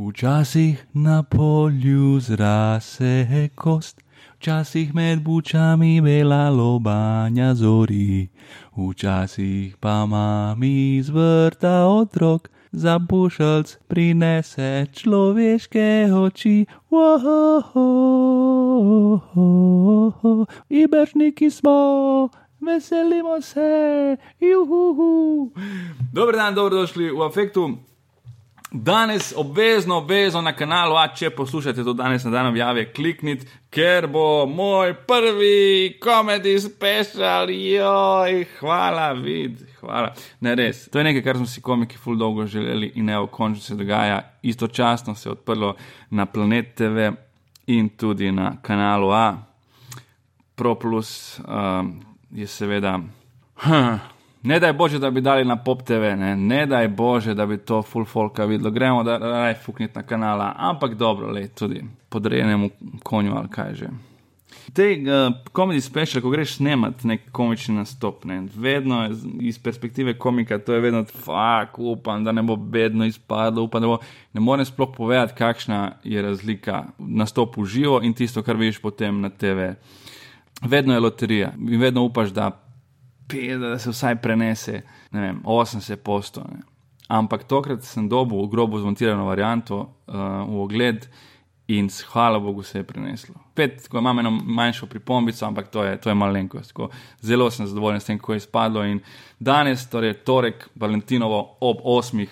Včasih na polju zrase kost, včasih med bučami bela lobanja zori, včasih pa mami zvrta otrok, za bušelc prinese človeške oči. Wohohoho, Ibežniki smo, veselimo se, juhu. Dober dan, dobrodošli v afektu. Danes obvezno, obvezno na kanalu, a če poslušate to danes na dan objave, kliknite, ker bo moj prvi komedi special, joj, hvala, vid, hvala. Ne res, to je nekaj, kar smo si komiki ful dolgo želeli in evo, končno se dogaja, istočasno se je odprlo na Planet TV in tudi na kanalu A. Pro plus um, je seveda. Hm, Ne daj Bože, da bi dali na pop TV, ne, ne daj Bože, da bi to full folka videlo, gremo da raj fukniti na kanala, ampak dobro, le tudi podrejenemu konju ali kaj že. Te komedi uh, special, ko greš snemat nek komični nastop, ne, vedno iz perspektive komika, to je vedno, fuck, upam, da ne bo bedno izpadlo, upam, da bo, ne morem sploh povedati, kakšna je razlika. Nastop v živo in tisto, kar vidiš potem na TV. Vedno je loterija. In vedno upaš, da da se vsaj prenese, ne vem, 80 postov. Ampak tokrat sem dobil grobo zmontirano varianto uh, v ogled in hvala Bogu se je preneslo. Pet, ko imam eno manjšo pripombico, ampak to je, to je malenkost. Zelo sem zadovoljen s tem, ko je izpadlo. In danes, torej torek, Valentinovo ob 8.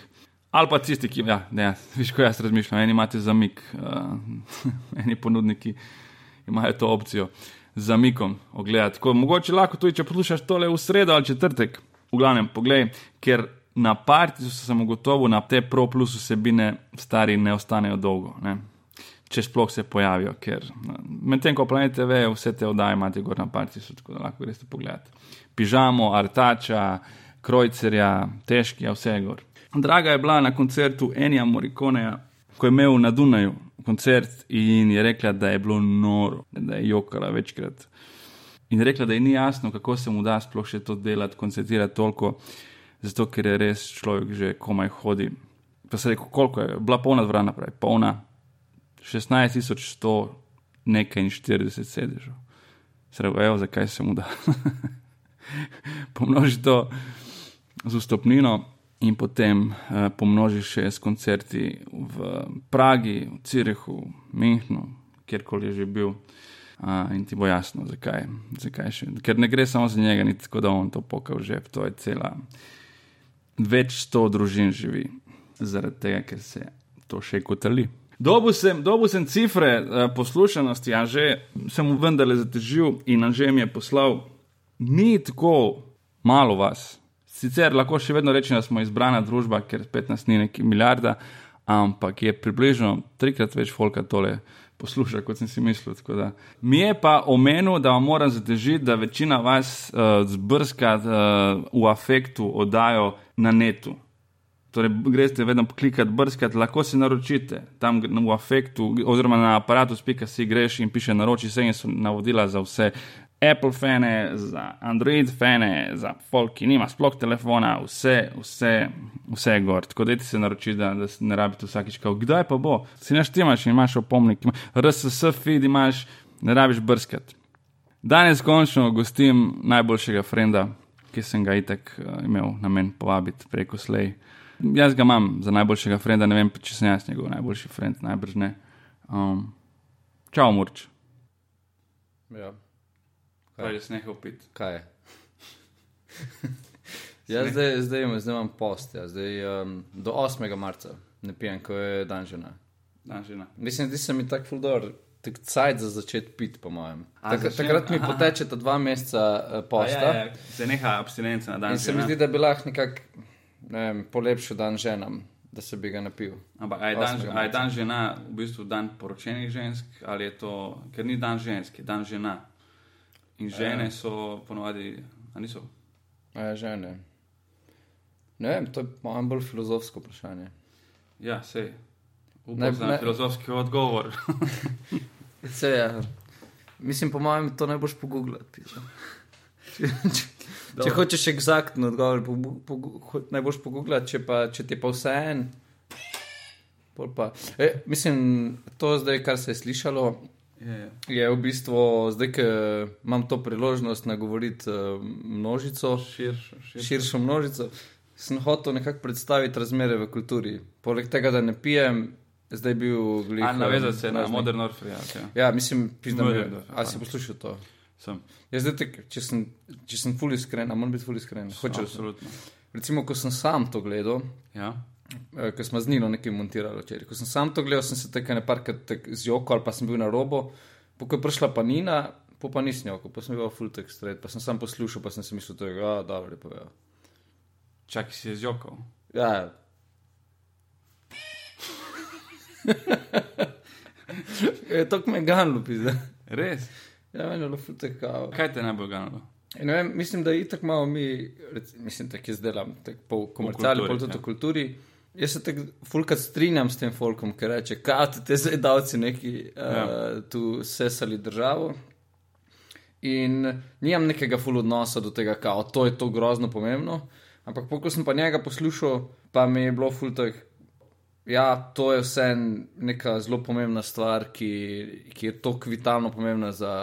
Ali pa tisti, ki, ja, ne, viš, ko jaz razmišljam, eni imate zamik, uh, eni ponudniki imajo to opcijo zamikom ogledati. Ko, mogoče lahko tudi, če poslušaš tole v sredo ali četrtek, v glavnem, poglej, ker na partiju sem ugotovil, da te pro plus vsebine stari ne ostanejo dolgo. Ne? Če sploh se pojavijo, ker medtem ko planete ve, vse te oddaje imate gor na partiju, tako da lahko greste pogledati. Pižamo, artača, krojcerja, težki, vse je gor. Draga je bila na koncertu Enija Morikoneja, ko je imel na Dunaju koncert in je rekla, da je bilo noro, da je jokala večkrat. In rekla, da ji ni jasno, kako se mu da sploh še to delati, koncertirati toliko, zato ker je res človek že komaj hodi. Pa se rekel, koliko je, bila polna dvorana, pravi, polna 16.100, nekaj in 40 sedežev. Se rekel, evo, zakaj se mu da. Pomnoži to z vstopnino in potem uh, pomnožiš še s koncerti v Pragi, v Cirehu, Münchnu, kjerkoli je že bil. Uh, in ti bo jasno, zakaj. zakaj še. Ker ne gre samo za njega, ni tako, da on to pokal že, to je cela. Več sto družin živi zaradi tega, ker se to še kotali. Dobu sem, dobu sem cifre uh, poslušanosti, a že sem mu vendarle zatežil in a že mi je poslal. Ni tako malo vas, Sicer lahko še vedno rečemo, da smo izbrana družba, ker 15 ni neki milijarda, ampak je približno trikrat več folka tole posluša, kot sem si mislil. Mi je pa omenil, da vam moram zatežiti, da večina vas uh, zbrska uh, v afektu oddajo na netu. Torej, greste vedno klikati, brskati, lahko si naročite tam v afektu, oziroma na aparatu, spika si greš in piše naroči se in so navodila za vse Apple fane, za Android fane, za folk, ki nima sploh telefona, vse, vse, vse je gor. Tako da ti se naroči, da, da ne rabite vsakič, kdaj pa bo. Si naštimaš in imaš opomnik, RSS feed imaš, ne rabiš brskati. Danes končno gostim najboljšega frenda, ki sem ga itek uh, imel na men povabiti preko slej. Jaz ga imam za najboljšega frenda, ne vem, če sem jaz njegov najboljši frend, najbrž ne. Um, čau, Murč. Ja. Kaj je snehal pit? Kaj je? Jaz zdaj, zdaj, zdaj imam post, ja. zdaj, um, do 8. marca ne pijem, ko je dan žena. Dan žena. Mislim, da se mi tako fuldor. Tak cajt za začeti piti, po mojem. Tak, takrat mi poteče ta dva meseca uh, posta. Ja, ja, se neha abstinenca na dan. In se mi zdi, da bi lahko nekako ne polepšal dan ženam, da se bi ga napil. Ampak je dan, je dan žena v bistvu dan poročenih žensk ali je to, ker ni dan žensk, je dan žena. In žene ja. so ponovadi, ali niso? Ja, žene. Ne vem, to je malo bolj filozofsko vprašanje. Ja, sej. Ne, ne. Filozofski odgovor. Se je. Ja. Mislim, po mojem, to ne boš pogooglati. Če, če, če hočeš eksaktno odgovor, po, po, ne boš pogooglati, če, če ti pa vse en, pa. E, mislim, to zdaj, kar se je slišalo, Je, je. je v bistvu zdaj, ker imam to priložnost nagovoriti uh, množico, Širšo, širšo. širšo množico, sem hotel nekako predstaviti razmere v kulturi. Poleg tega, da ne pijem, zdaj je bil glih. A navezati se na praznik. Modern Warfare. Ja. Ja, mislim, pizdam, Modern je- Warfare, a si ja. poslušal to? Sem. Jaz zdaj, tek, če sem, če sem ful iskren, a moram biti ful iskren. Hočem, Absolutno. recimo, ko sem sam to gledal, Ja. Eh, ko smo z Nino nekaj montirali včeraj. Ko sem sam to gledal, sem se tako nekajkrat tak zjokal ali pa sem bil na robu. Po ko je prišla pa Nina, po pa nisem jokal, pa sem bil full text straight, pa sem sam poslušal, pa sem si mislil, da je ja, dobro, pa ja. Čakaj, si je zjokal. Ja. je to me ganlo, pizda. Res? Ja, meni je bilo full text kao. Kaj te je najbolj ganilo? In vem, mislim, da je tako malo mi, rec, mislim, da jaz delam tako po komerciali, kulturi, pol tudi ja. v kulturi. Jaz se tako fulkrat strinjam s tem folkom, ki reče, kaj te zdaj davci neki uh, Ja. tu sesali državo. In nimam nekega ful odnosa do tega, kao, to je to grozno pomembno. Ampak ko sem pa njega poslušal, pa mi je bilo ful tak. Ja, to je vse neka zelo pomembna stvar, ki, ki je tako vitalno pomembna za,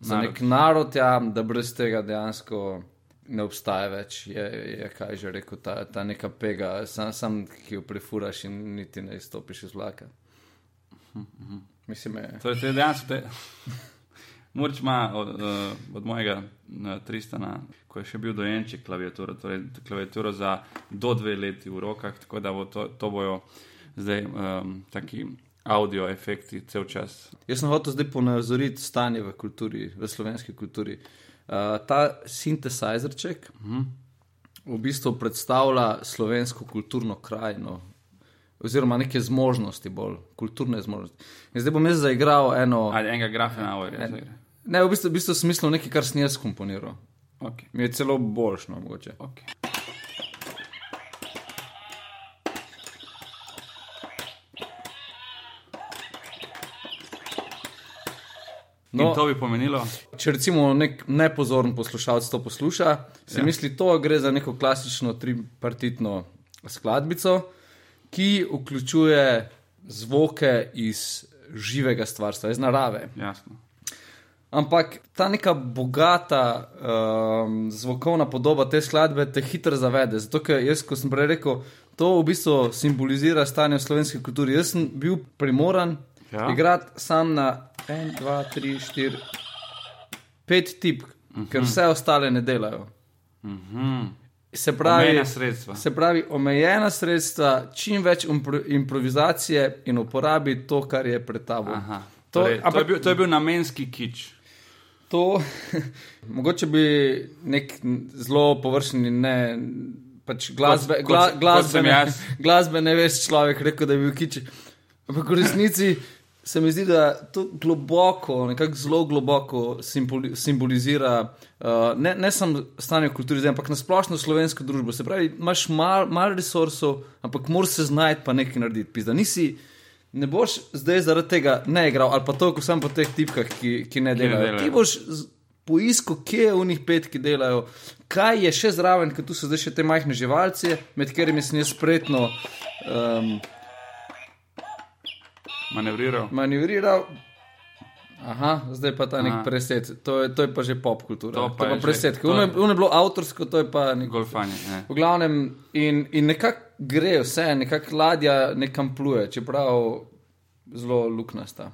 za Narod. nek narod, ja, da brez tega dejansko ne obstaja več. Je, je kaj že rekel, ta, ta neka pega, sam, sam ki jo prefuraš in niti ne izstopiš iz vlaka. Mislim, je. Torej, te dejansko te. Murč ima od, uh, od mojega uh, Tristana, ko je še bil dojenček klaviaturo, torej klaviaturo za do dve leti v rokah, tako da bo to, to bojo zdaj um, taki audio efekti cel čas. Jaz sem hotel zdaj ponazoriti stanje v kulturi, v slovenski kulturi. Uh, ta sintesajzerček -huh. v bistvu predstavlja slovensko kulturno krajino, oziroma neke zmožnosti, bolj kulturne zmožnosti. In zdaj bom jaz zaigral eno. Ali enega grafena avarja. Ne, v bistvu, v bistvu sem mislil nekaj, kar sem jaz komponiral. Okay. Mi je celo boljšno, mogoče. Okay. No, In to bi pomenilo, Če recimo nek nepozoren poslušalec to posluša, si ja. misli, da gre za neko klasično tripartitno skladbico, ki vključuje zvoke iz živega stvarstva, iz narave. jasno. Ampak ta neka bogata um, zvokovna podoba te skladbe te hitro zavede. Zato, ker jaz, ko sem prej rekel, to v bistvu simbolizira stanje v slovenski kulturi. Jaz sem bil primoran ja. igrati sam na 1, 2, 3, 4, 5 tipk, uh -huh. ker vse ostale ne delajo. Mhm. Se pravi, Omejena sredstva. se pravi, omejena sredstva, čim več impro improvizacije in uporabi to, kar je pred tabo. Aha. To- Torej, to, ampak- je bil, to je bil namenski kič. To, mogoče bi nek zelo površni, ne pač glasbe, Kot- kot- gla, kot glasbe, sem ne, jaz. glasbe ne veš človek, rekel, da je bil kič. Ampak v resnici se mi zdi, da to globoko, nekako zelo globoko simboli, simbolizira uh, ne, ne samo stanje v kulturi, ampak nasplošno slovensko družbo. Se pravi, imaš malo mal resursov, ampak moraš se znajti pa nekaj narediti. Pizda. Nisi, ne boš zdaj zaradi tega ne igral ali pa to, ko sem po teh tipkah, ki, ki ne delajo. delajo. Ti boš poiskal, kje je v njih pet, ki delajo, kaj je še zraven, ker tu so zdaj še te majhne živalce, med katerimi sem jaz spretno um, Manevriral. manevriral. Aha, zdaj pa ta nek Aha. preset, to je, to je pa že pop kultura. To To, pa to je pa preset, ono je- bilo avtorsko, to je pa nek. Golfanje. Ne. V glavnem, in, in nekako gre vse, nekako ladja nekam pluje, čeprav zelo luknasta.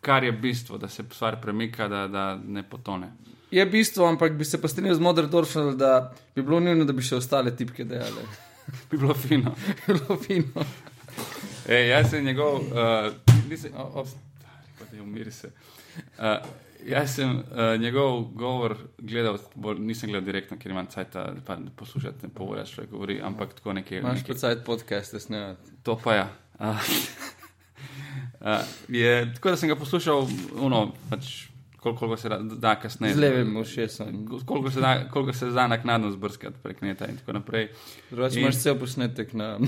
Kar je bistvo, da se stvar premika, da, da ne potone. Je bistvo, ampak bi se pa strinjal z Moderdorfom, da bi bilo nujno, da bi še ostale tipke dejale. Bi bilo fino. bilo fino. Ej, jaz sem njegov, uh, nisem, O, o, pa te umiri se. Uh, jaz sem uh, njegov govor gledal, bolj, nisem gledal direktno, ker imam cajt, pa poslušati, ne povoljaš, kaj govori, ampak tako nekje. Imaš nekje- pa cajt podcaste snemati. To pa ja. Uh, uh, je, tako da sem ga poslušal, uno, pač, koliko, se da, da kasneje. Z levim ušesom. Koliko se da, koliko se da naknadno zbrskati prek neta in tako naprej. Drugače In- imaš cel posnetek na.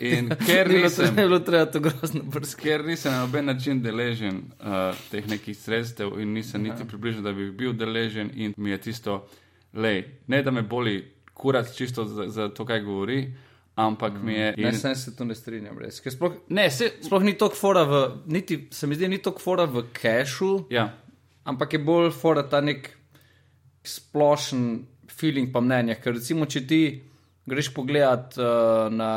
In ker nisem, ne bilo treba to grozno brskati. ker nisem na noben način deležen uh, teh nekih sredstev in nisem niti približno, da bi bil deležen in mi je tisto, lej, ne da me boli kurat čisto za, za to, kaj govori, ampak mi je. Ne, in- sem se tu ne strinjam, res. Ker Sploh, Ne, se, sploh ni toliko fora v, niti, se mi zdi, ni toliko fora v cachu, ja, ampak je bolj fora ta nek splošen feeling pa mnenje. Ker recimo, če ti greš pogledat uh, na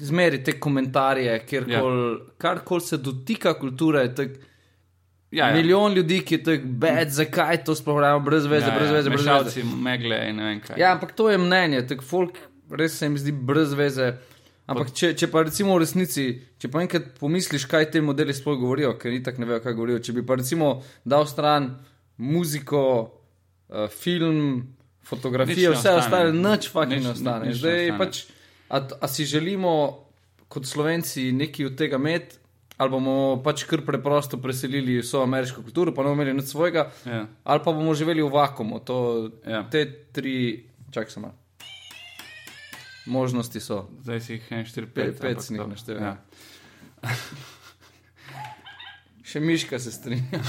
zmeri te komentarje, kjerkoli, ja. karkoli se dotika kulture, tako. ja, ja. Milijon ljudi, ki je tako bed, zakaj to sploh pravimo, brez veze, ja, brez veze, brez veze. megle in ne vem kaj. Ja, ampak to je mnenje, tako folk res se mi zdi brez veze. Ampak če, če pa recimo v resnici, če pa enkrat pomisliš, kaj te modeli sploh govorijo, ker ni tako ne vejo, kaj govorijo. Če bi pa recimo dal stran muziko, uh, film, ne vse ostalo, nič fucking ne ostane. Zdaj pač, a, a si želimo kot slovenci nekaj od tega imeti, ali bomo pač kar preprosto preselili vso ameriško kulturo, pa ne bomo imeli nič svojega, Ja. ali pa bomo živeli v vakumu. To, Ja. Te tri, čakaj samo. Možnosti so. Zdaj si jih 1, 4, 5. Pet, pet sem jih naštel. Ja. Še miška se strinja.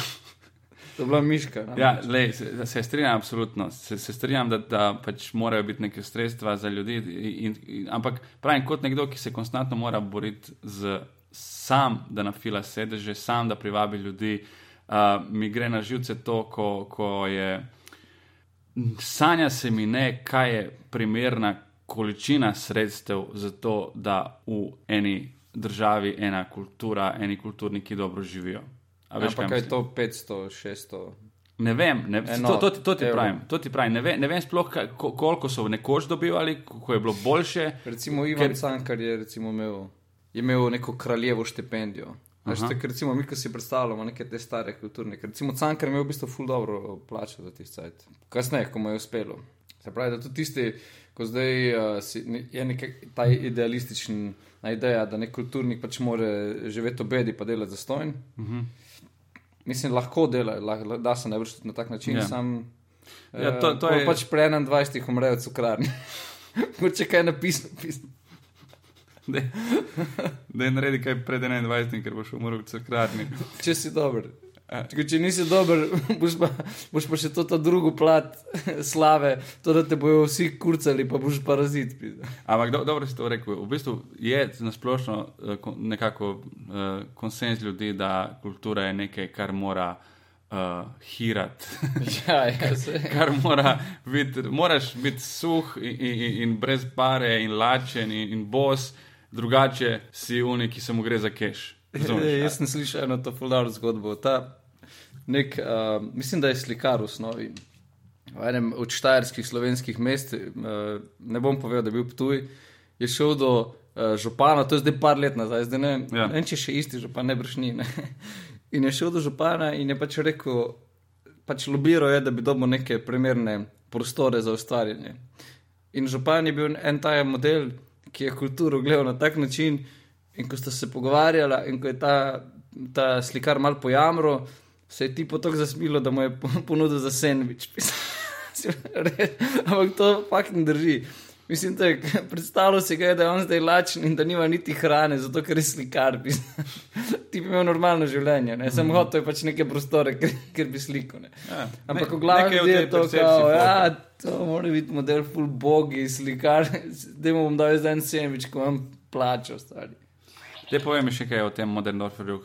to je bila miška. Ja, lej, se, se strinjam, absolutno. Se, se strinjam, da, da pač morajo biti neke sredstva za ljudi. In, in, ampak pravim, kot nekdo, ki se konstantno mora boriti z sam, da nafila sedeže, sam, da privabi ljudi, uh, mi gre na živce to, ko, ko je. Sanja se mi ne, kaj je primerna količina sredstev za to, da v eni državi ena kultura, eni kulturniki dobro živijo. A veš, Ampak kaj je to 500, 600? Ne vem, ne, Eno, to, to, to ti evrov. pravim. To ti pravim. Ne, ve, ne vem sploh, kaj, ko, koliko so nekoč dobivali, ko je bilo boljše. Recimo Ivan Ker- Cankar je recimo imel, je imel neko kraljevo štipendijo. Veš, tak, recimo, mi, ki si predstavljamo neke te stare kulturnike. Recimo Cankar je imel v bistvu ful dobro plačo za tisti sajt. Kasneje, ko mu je uspelo. Se pravi, da tudi tisti, ko zdaj uh, si, je neka ta idealistična ideja, da nek kulturnik pač more živeti v bedi pa delati za stojn. Uh -huh. Mislim, lahko dela, lah, da se najbrž na tak način, Ja. ja. sam. Ja, to- eh, to pol je- pač pri 21 umrejo cukrarni. Če kaj napisano, pisno. Da je naredi kaj pred 21, ker boš umrl v crkvarni. Če si dober. Če, če nisi dober, boš pa, boš pa še to drugo plat slave, to da te bojo vsi kurcali, pa boš parazit. Ampak do, dobro si to rekel. V bistvu je nasplošno uh, nekako uh, konsens ljudi, da kultura je nekaj, kar mora uh, hirati. Ja, ja, kar mora biti, moraš biti suh in, in, in brez pare in lačen in, in bos, drugače si unik, ki se mu gre za keš. Razumeš? Ej, Jaz sem slišal eno to fulano zgodbo. Ta nek, uh, mislim, da je slikar v osnovi. V enem od štajerskih slovenskih mest, uh, ne bom povedal, da je bil Ptuj, je šel do uh, župana, to je zdaj par let nazaj, zdaj ne, Ja. ja. ne vem, če še isti župan, ne bršni. Ne. In je šel do župana in je pač rekel, pač lobiral je, da bi dobil neke primerne prostore za ustvarjanje. In župan je bil en ta model, ki je kulturo gledal na tak način, in ko sta se pogovarjala, in ko je ta, ta slikar mal pojamro, se je ti potok zasmilo, da mu je po- ponudil za sendvič. Ampak to fakt ne drži. Mislim, da je predstavljal si ga, je, da je on zdaj lačen in da nima niti hrane, zato ker je slikar. Ti bi imel normalno življenje, ne? sem hotel pač neke prostore, ker, ker bi slikal. Ne? Ja, Ampak ne- v glavi nekaj o je to, kao, ja, to mora biti model full bogi, slikar, da mu bom dal zdaj en sandvič, ko imam plačo, stari. Te povem še kaj o tem Modernorferju.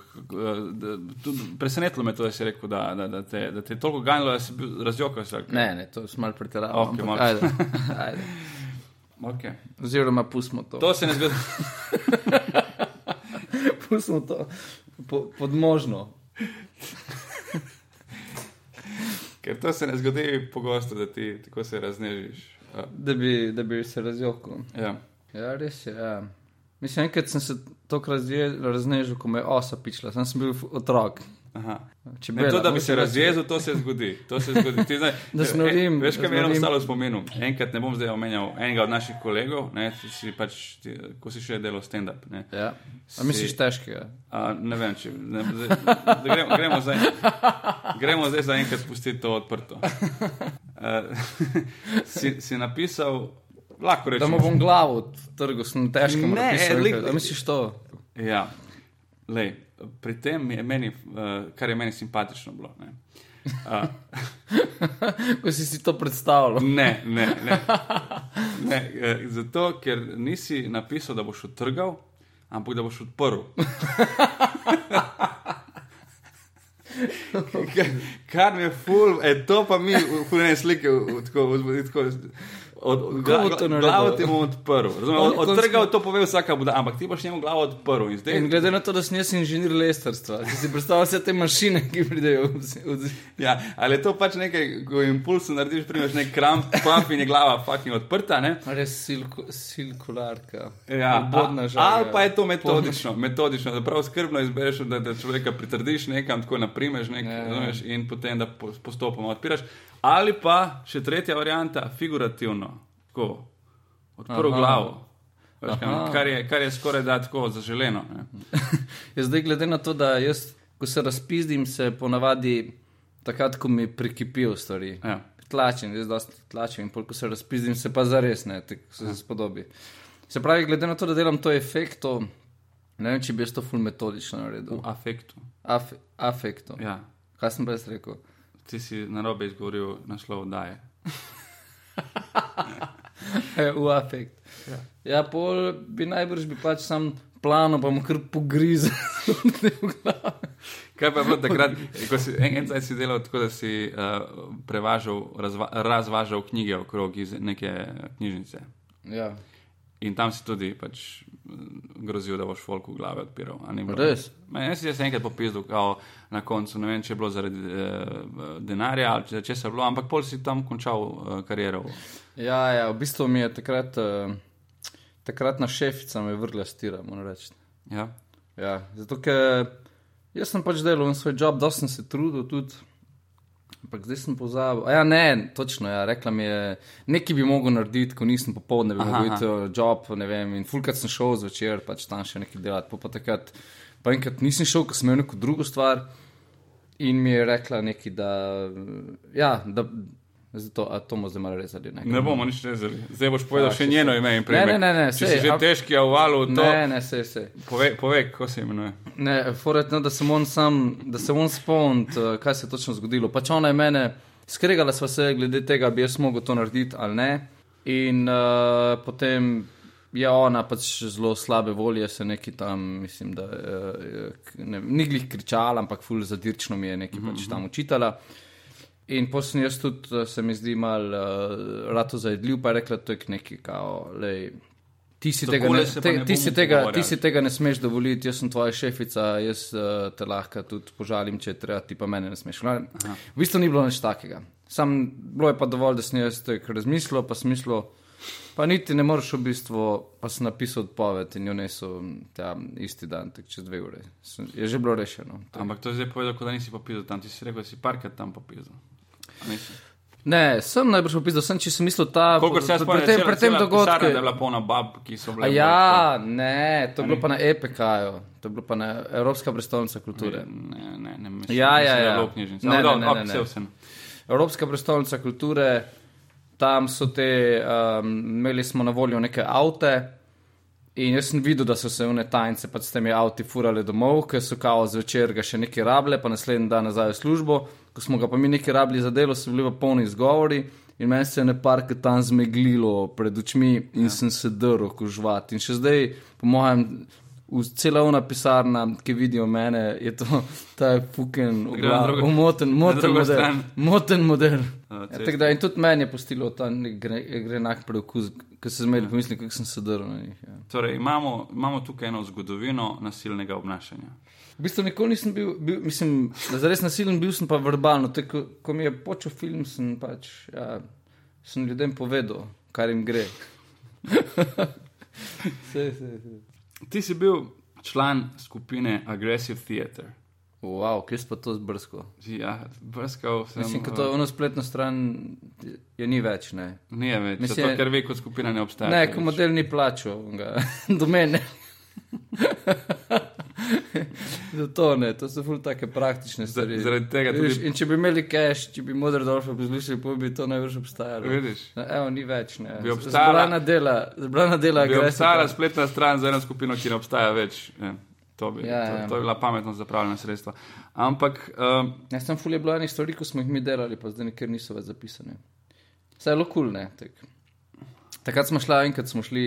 Presenetilo me to, da si rekel, da, da, da, te, da te je toliko ganjalo, da si bil razjokal. se. Ne, ne, to sem malo pretiraval. Ok, ampak. Ajde, ajde. Okay. Oziroma, pustimo to. To se ne zgodi. Pustimo to po, pod možno. Ker to se ne zgodi pogosto, da ti tako se raznežiš. Da bi, da bi se razjokal. ja. Ja, res je. Ja. Mislim, enkrat sem se tokrat raznežil, ko me je osa pičila, sem, sem bil otrok. Čebela, Ne, to, da bi se razjezil, to se zgodi. To se zgodi. Ti Zdaj, Da snorim, Veš, kaj mi je ostalo v spominu? Enkrat ne bom zdaj omenjal enega od naših kolegov, ne, ti si pač, ti, ko si še delal stand-up. Ja. A misliš težkega? A, ne vem, če ne, zdaj, da gremo, gremo, zdaj, gremo zdaj za enkrat pustiti to odprto. Uh, si, si napisal, lahko Da rečem. mu bom glavo trgal, sem težko. Ne, lik- A misliš to? Ja, lej, pri tem je meni, uh, kar je meni simpatično bilo. Ne. Uh, Ko si si to predstavljal. ne, ne, ne. ne eh, zato, ker nisi napisal, da boš odtrgal, ampak da boš odprl. Kar- Kar mi je ful, e, to pa mi, ful ne slike, tako, tako, od, naredil? glavo ti bom odprl. Od, odtrgal to pove vsaka buda, ampak ti boš njemu glavo odprl. In zdaj, In glede na to, da sem jaz inženir lesterstva, si si predstavljal vse te mašine, ki pridejo od... Ja, ali je to pač nekaj, ko impulsu narediš, primeš nek kramp, pump in je glava fucking odprta, ne? Res silko, silkularka. Ja, Bodna žaga. ali pa je to metodično, metodično da prav skrbno izbereš, da, da človeka pritrdiš nekam, tako naprimeš nek, Ja, ja. in potem da po- postopoma odpiraš. Ali pa še tretja varianta, figurativno, tako, odprl Aha. glavo. Veš, kar, je, kar je skoraj da tako zaželeno. Ja, zdaj, glede na to, da jaz, ko se razpizdim, se ponavadi takrat, ko mi prekipijo stvari. Ja. Tlačim, jaz dosti tlačim in pol, ko se razpizdim, se pa zares ne, tako se, se spodobi. Se pravi, glede na to, da delam to efekto, ne vem, če bi jaz to ful metodično naredil. V afektu. Af, afekto. Ja. Kaj sem jaz rekel? Ti si na robe izgovoril naslov daje. E, v afekt. Ja. ja, pol bi najbrž bi pač sam plano, pa mu kar pogrizel. Kaj pa je bilo takrat, ko si en, en zdaj si delal tako, da si uh, prevažal, razva, razvažal knjige okrog iz neke knjižnice. ja. In tam si tudi pač grozil, da boš folku glave odpiral. Res? Jaz jaz enkrat popisal, kao na koncu, ne vem, če je bilo zaradi eh, denarja ali če, če se je bilo, ampak pol si tam končal eh, kariero. Ja, ja, v bistvu mi je takrat, uh, takratna šefica me vrgla stira, moram reči. Ja. Ja, zato, ker jaz sem pač delal na svoj job, dosti sem se trudil tudi. Ampak zdaj sem pozabil. A Ja, ne, točno, ja, rekla mi je, nekaj bi mogel narediti, ko nisem popoldne, bi mogel iti v job, ne vem, in fulkrat sem šel zvečer, pač tam še nekaj delati. Pa, pa takrat, pa enkrat nisem šel, ker sem imel neko drugo stvar in mi je rekla nekaj, da, ja, da, zato, a to bomo zdaj malo rezali. Ne, Ne bomo nič rezali. Zdaj boš povedal Ja, še če njeno ime in primer. Ne, ne, ne, Če sej, si že a- težki v valu, to ne, ne, se, se. povej, povej, kako se imenuje. Ne, foret, no, da se on sam, da se on spomni, kaj se je točno zgodilo. Pač ona je mene, skregala sva se glede tega, bi jaz mogel to narediti ali ne. In uh, potem je ona pač zelo slabe volje, se neki tam, mislim, da uh, ne, ni glih kričala, ampak ful zadirčno mi je nekaj pač tam učitala. In potem jaz tudi, eh, se mi zdi, mal uh, rato zajedljiv, pa je rekla, to je nekaj, kao, lej, ti si, tega ne, te, ne ti, si tega, ti si tega ne smeš dovoliti, jaz sem tvoja šefica, jaz uh, te lahko tudi požalim, če treba, ti pa mene ne smeš. No, v bistvu ni bilo nič takega. Sam bilo je pa dovolj, da sem jaz tako razmislil, pa smislo. Pa niti ne moreš v bistvu, pa sem napisal odpoved in jo nesel ta isti dan, tako čez dve ure. Sem- Je že bilo rešeno. Ampak to je zdaj povedal, da nisi popisal tam. Ti si rekel, da si parkrat tam popisal. Ne, sem najbrž opisal, sem če sem mislil ta. Kolikor se spomnim, tem, cela- tem pisarna, dogodku. Da je bila polna bab, ki so bile. A ja, ne, to je bilo pa na EPK-ju, to je bilo pa na Evropska prestolnica kulture. Ne, ne, ne, mislim, Ja, ja, ja. Ne, No, ne, ne, ne, ne. saj vseeno. Evropska prestolnica kulture, tam so te, um, imeli smo na voljo neke avte. In jaz sem videl, da so se one tajnice pač s temi avti furale domov, ker so kao zvečer ga še nekaj rabile, pa naslednji dan nazaj v službo. Ko smo ga pa mi nekaj rabili za delo, so bili pa polni izgovori. In meni se je nepark tam zmeglilo pred očmi in ja. sem se drl kožvat. In še zdaj, po mojem, ona pisarna, ki vidijo mene, je to ta fucking umoten, moten model. stran. Moten model. A, Ja, cesta. tako da, in tudi meni je postilo ta grenak preokus, ker se zmeraj pomislim, kako sem se drl na njih. Ja. Torej, imamo, imamo tukaj eno zgodovino nasilnega obnašanja. V bistvu nikoli nisem bil, bil mislim, da zares nasilen, bil sem pa verbalno. Tako, ko, ko mi je počel film, sem pač ja, sem ljudem povedal, kar jim gre. se, se, se. Ti si bil član skupine Aggressive Theater. Wow, kje si pa to zbrsko? Ja, brskal sem. Mislim, da to ono spletno stran je ni več. Ne, Ni več, Mislim, zato ker ve, kot skupina ne obstaja. ne ko model ni plačal, do mene. Zato ne, to so ful take praktične stvari. zaradi tega tudi- Vidiš, In če bi imeli cash, če bi Modern Dolphin poslušali, pa bi to najbrž obstajalo. Vidiš? No, evo, ni več, ne. Bi obstajala- Zbrana dela, zbrana dela Bi obstajala spletna stran za eno skupino, ki ne obstaja več. Ja. To, bi, Ja, to, ja. to je bila pametno zapravljena sredstva. Ampak um, Jaz sem fulje bilo enih stvari, ko smo jih mi delali, pa zdaj nikjer niso več zapisane. Vse je lokul, ne. Tak. Takrat smo šli, enkrat smo šli,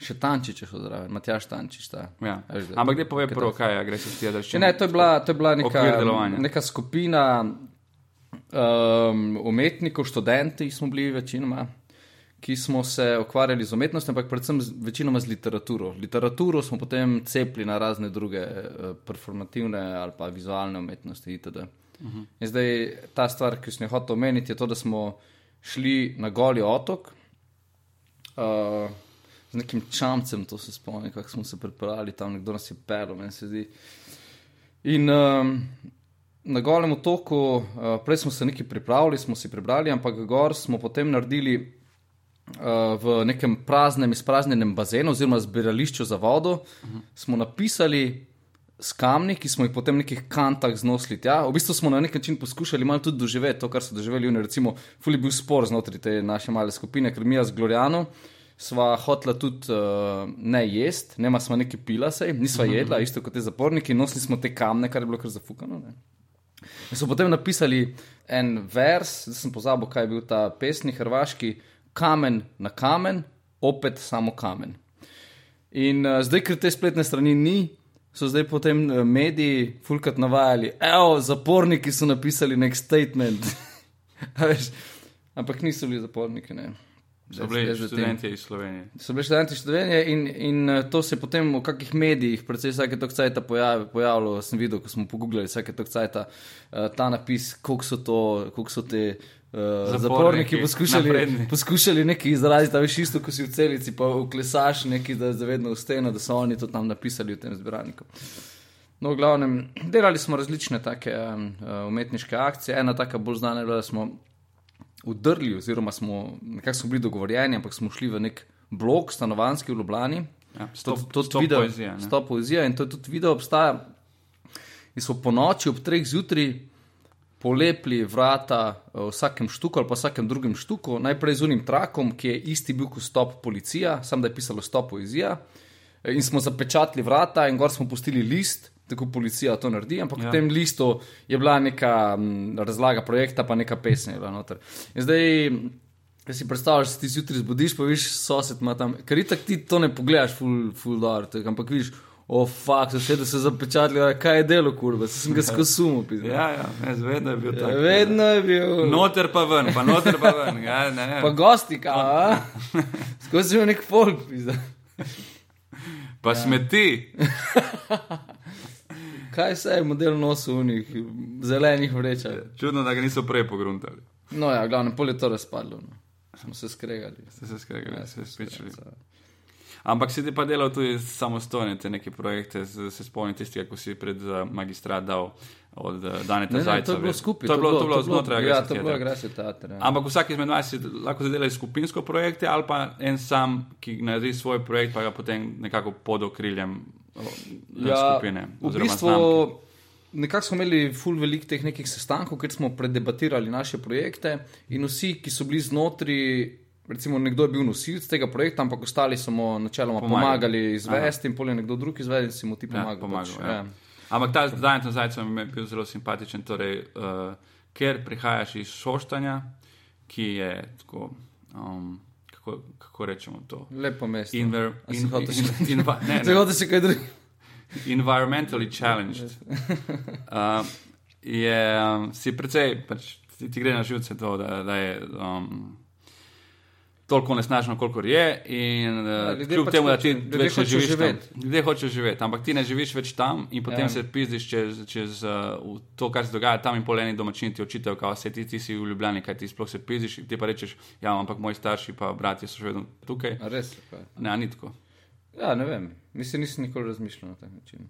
še Tančič je šel zraven, Matjaš Tančič. Ta. ja. Veš, ampak gdje pove prvo, kaj je Če ne, to je bila, to je bila neka, neka skupina um, umetnikov, študenti smo bili večinoma, ki smo se ukvarjali z umetnostjo, ampak predvsem z, večinoma z literaturo. Literaturo smo potem cepili na razne druge uh, performativne ali pa vizualne umetnosti itd. Uh -huh. In zdaj ta stvar, ki sem jo hotel omeniti, je to, da smo šli na goli otok. Uh, Z nekim čamcem, to se spomnim, kako smo se pripeljali tam, nekdo nas je pel, meni se zdi. In um, na golem otoku, uh, prej smo se nekaj pripravili, smo si prebrali, ampak gor smo potem naredili v nekem praznem, izpraznjenem bazenu oziroma zbirališču za vodo, uh -huh. smo napisali s kamni, ki smo jih potem v nekih kantah znosili. Ja, v bistvu smo na nek način poskušali malo tudi doživeti to, kar so doživeli oni. Recimo, fuli je bil spor znotraj te naše male skupine, ker mi je z Gloriano. Sva hotla tudi uh, ne jesti, ne smo neki pila, sej, nisva jedla, isto kot te zaporniki, nosili smo te kamne, kar je bilo kar zafukano. Ne. In so potem napisali en vers, zdaj sem pozabil, kaj je bil ta pesni hrvaški, kamen na kamen, opet samo kamen. In uh, zdaj, ker te spletne strani ni, so zdaj potem uh, mediji fulkrat navajali, evo, zaporniki so napisali nek statement. Ampak niso bili zaporniki, ne. So bili študenti iz Slovenije. So bili študenti Slovenije in, in eh, to se je potem v kakih medijih, predvsem vsake tok cajta pojavi, pojavilo. Sem videl, ko smo pogooglali vsake tok cajta uh, ta napis, koliko so to, koliko so te. Uh, Zaporniki, zaporniki poskušali, napredni. poskušali nekaj izraziti, a veš, isto, ko si v celici, pa vklesaš nekaj, da je zavedno v steno, da so oni to tam napisali v tem zbiralniku. No, v glavnem, delali smo različne take um, umetniške akcije. Ena taka bolj znana je bila, da smo udrli, oziroma smo nekako smo bili dogovorjeni, ampak smo šli v nek blok stanovanski v Ljubljani. Ja, stop, To- to stop video- poezija. ne. Stop poezija in to je tudi video obstaja. In smo po noči ob treh zjutraj polepili vrata eh, vsakem štuku ali pa vsakem drugem štuku, najprej z unim trakom, ki je isti bil kot stop policija, samo da je pisalo stop poezija. Eh, In smo zapečatili vrata in gor smo pustili list, tako policija to naredi, ampak ja. Ja. v tem listu je bila neka m, razlaga projekta, pa neka pesem je bila noter. In zdaj. Če si predstavljaš, da se ti zjutraj zbudiš, pa viš sosed ima tam, ker itak ti to ne pogledaš, full, full dar, tak, ampak viš, o oh, fakt, še da se zapečatili, kaj je delo, kurva, se sem ga skosumo pisal. Ja, ja, ne, vedno je bil tak. Vedno je bil. Noter pa ven, pa noter pa ven. Ja, ne, ne. Pa gosti, kaj, skozi je nek folk pisal. Pa smeti. Kaj se je model nosil v njih, zelenih vrečah. Čudno, da ga niso prej pogruntali. No ja, glavno, pol je to razpadlo. No. Smo se skregali. Ste se skregali, Ja, se skregali. Ampak si ti pa delal tudi samostojne te neke projekte, se spomnim tistega, ko si pred uh, magistrat dal od uh, Daneta Ne, ne, Zajca. to je bilo skupaj. To je bilo, to je bilo znotraj Ja, Agresije to je bilo teatra. agresija teatra. Ja. Ampak vsak izmed vas si lahko zadela skupinsko projekte ali pa en sam, ki naredi svoj projekt, pa ga potem nekako pod okriljem o, skupine. v bistvu nekako smo imeli full velik teh nekih sestankov, kjer smo predebatirali naše projekte in vsi, ki so bili znotraj. Recimo, nekdo je bil nosilec tega projekta, ampak ostali so mu načeloma Pomagali. pomagali izvesti, in pol je nekdo drug izvedel, in si mu ti Ja, pomagal. pomagal, pač, ja. Ampak ta Danet Zajca mi je bil zelo simpatičen, torej, uh, ker prihajaš iz Šoštanja, ki je tako. Um, kako, kako rečemo to? Lepo mesto. Inver, in, in, še- in, ne, ne, hoče še kaj drugega. environmentally challenged. Uh, je, um, si precej, pač, ti, ti gre na živce to, da, da je um, toliko nesnažno, kolikor je. In uh, kljub pač temu, da ti ljudje več ne živiš živeti. tam, ljudje hočejo živeti, ampak ti ne živiš več tam in potem Ja. se pizdiš čez, čez uh, to, kar se dogaja tam in poleni domačini ti očitajo, kao se ti, ti si v Ljubljani, kaj ti sploh se pizdiš. Ti pa rečeš, ja, ampak moji starši pa bratje so še vedno tukaj. A Res je. pa. Ne, ni tako. Ja, ne vem. Mislim, nisem nikoli razmišljal na tak način.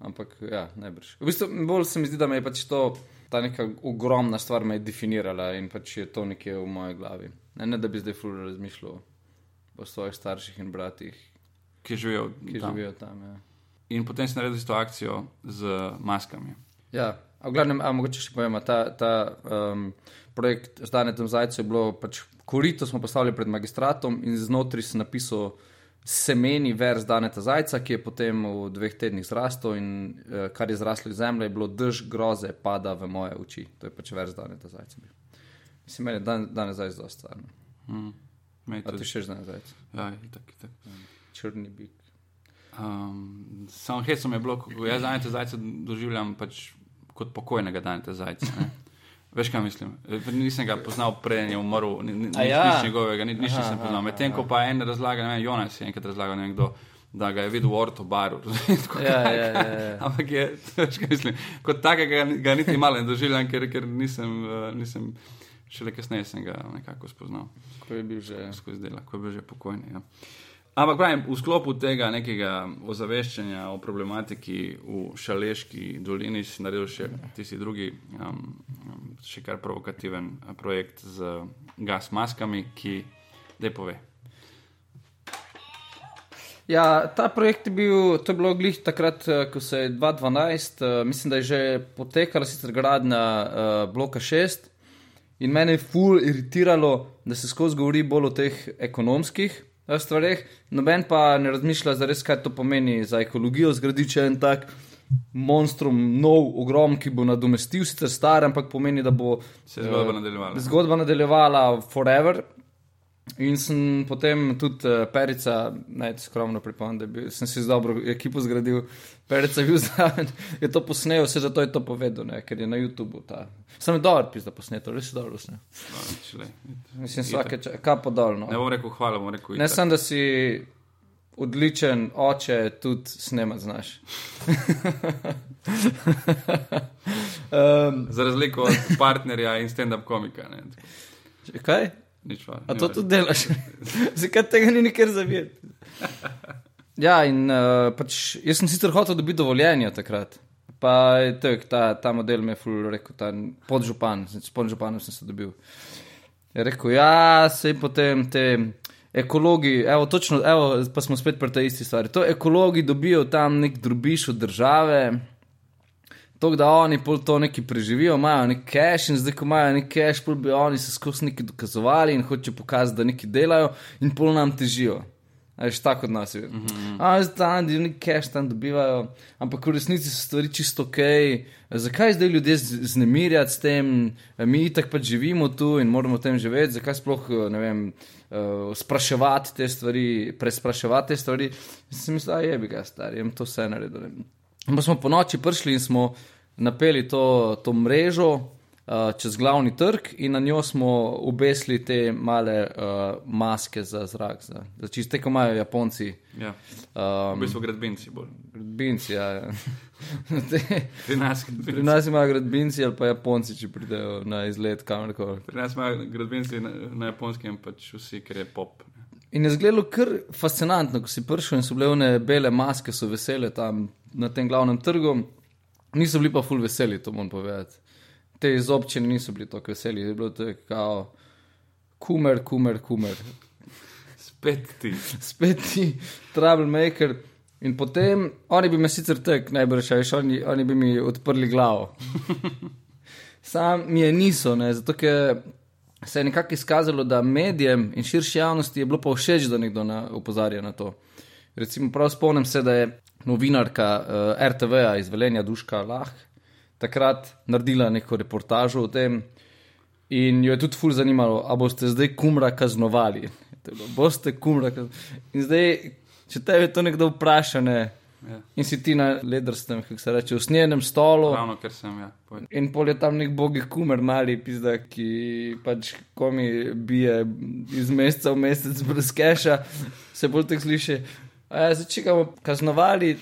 Ampak, ja, najbrž. V bistvu, bolj se mi zdi, da me je pač to, ta neka ogromna stvar me je definirala in pač je to nekje v moji glavi. Ne, ne da bi zdaj ful razmišljal o svojih starših in bratih, Ki živijo ki tam. živijo tam. Ja. In potem si naredil isto akcijo z maskami. Ja, a v glavnem, a mogoče še povem, ta, ta um, projekt z Danetom Zajcem je bilo pač korito, smo postavili pred magistratom in znotraj sem napisal semeni vers Daneta Zajca, ki je potem v dveh tednih zrastel in uh, kar je zraslo iz zemlje, je bilo dež groze pada v moje oči. To je pač vers Daneta Zajca. Bil. Mislim, meni je dan, danes zajec dosta stvarno. Mm. A ti še znaš zajec? Ja, itak, itak. Črni bik. Um, Samo hecom je bilo, ko jaz danete zajce doživljam pač kot pokojnega danete zajca. Veš, kaj mislim? E, Nisem ga poznal, preden je umrl, ni- ni- ja? nič njegovega, ni- nič Aha, nisem poznal. Medtem ko pa en razlaga, ne vem, Jonas je enkrat razlagal, ne vem kdo, da ga je videl v Orto baru. Tako, Ja, kaj- ja, ja, ja. Ampak je, veš, kaj mislim, kot takega ga niti malo ne doživljam, ker, ker nisem, uh, nisem, šele kasneje sem ga nekako spoznal Ko je bil že. skozi dela, ko je bil že pokojni. Ja. Ampak pravim, v sklopu tega nekega ozaveščanja o problematiki v Šaleški dolini si naredil še tisti drugi, um, um, še kar provokativen eh, projekt z gas maskami, ki dej pove. Ja, ta projekt je bil, to je bilo glih takrat, eh, ko se je 2012, eh, mislim, da je že potekala sicer gradnja uh, bloka 6 in mene je ful iritiralo, da se skozi govori bolj o teh ekonomskih stvareh, noben pa ne razmišlja za res, kaj to pomeni za ekologijo, zgraditi še en tak monstrum, nov, ogrom, ki bo nadomestil sicer star, ampak pomeni, da bo Se zgodba eh, nadaljevala. Zgodba nadaljevala forever. In sem potem tudi uh, Perica, naj skromno pripomnim, da bil, sem si z dobro ekipo zgradil. Perica je bil zraven, je to posnel, vse zato je to povedal, ne, ker je na YouTubu ta. Sem je dober, pisa posneto, res je dobro posnel. No. Mislim, vsake čas, kapo dol. No. Ne bom rekel hvala, bom rekel Ne itak. samo, da si odličen oče, tudi snemati znaš. um, Za razliko od partnerja in stand-up komika. Ne. kaj? Nič hvala. A to tudi delaš? Zakaj tega ni nikjer zaveti? Ja, in uh, pač, jaz sem sicer hotel dobiti dovoljenje takrat. Pa je tek, ta, ta model mi je ful rekel, ta podžupan, s podžupanom sem se dobil. Je rekel, ja, se potem te ekologi, evo, točno, evo, pa smo spet pri tej isti stvari. To ekologi dobijo tam nek drobiš od države. To, da oni pol to neki preživijo, imajo nek cash in zdaj, ko imajo nek cash, pol bi oni se skozi neki dokazovali in hočejo pokazati, da nekaj delajo in pol nam težijo. A Veš, tako od nas je. Mm -hmm. A zdaj tam, da nek cash tam dobivajo, ampak v resnici so stvari čisto ok. Zakaj zdaj ljudje znemirjati s tem, mi itak pač živimo tu in moramo v tem živeti, zakaj sploh, ne vem, uh, spraševati te stvari, prespraševati te stvari. Sem mislil, da je bi ga star, jem to vse naredil. Pa smo po noči prišli in smo napeli to, to mrežo uh, čez glavni trg, in na njo smo obesili te male uh, maske za zrak, za, za čiste, kot imajo Japonci. Ja. V Um, bistvu gradbinci bolj. gradbinci, ja. ja. Te- Pri nas, Pri gradbinci. nas imajo gradbinci ali pa Japonci, če pridejo na izlet kamorkoli. Pri nas imajo gradbinci na, na japonskem pač vsi, ker je pop. ne. In je zgledalo kar fascinantno, ko si prišel in so bile one bele maske, so vesele tam na tem glavnem trgu. Niso bili pa ful veseli, to moram povedati. Te iz občine niso bili tako veseli, je bilo to kao kumer, kumer, kumer. Spet ti. Spet ti, troublemaker. In potem oni bi me sicer tek najbrž, a veš, oni, oni bi mi odprli glavo. Sam mi je niso, ne, zato ker se je nekako izkazalo, da medijem in širši javnosti je bilo pa všeč, da nekdo na, upozarja na to. Recimo, prav spomnim se, da je novinarka uh, RTV-a iz Velenja Duška Lah takrat naredila neko reportažo o tem in jo je tudi ful zanimalo, a boste zdaj kumra kaznovali. Bilo, Boste kumra kaznovali. In zdaj, če te je to nekdo vpraša, ne, Ja. in si ti na ledrstem, kako se reče, v snjenem stolu. Ravno, ker sem, ja. povedal. In pol je tam nek bogi kumer, mali pizda, ki pač komi bije iz meseca v mesec brez keša, se bolj tako sliši. A ja, zdaj, če ga bomo kaznovali,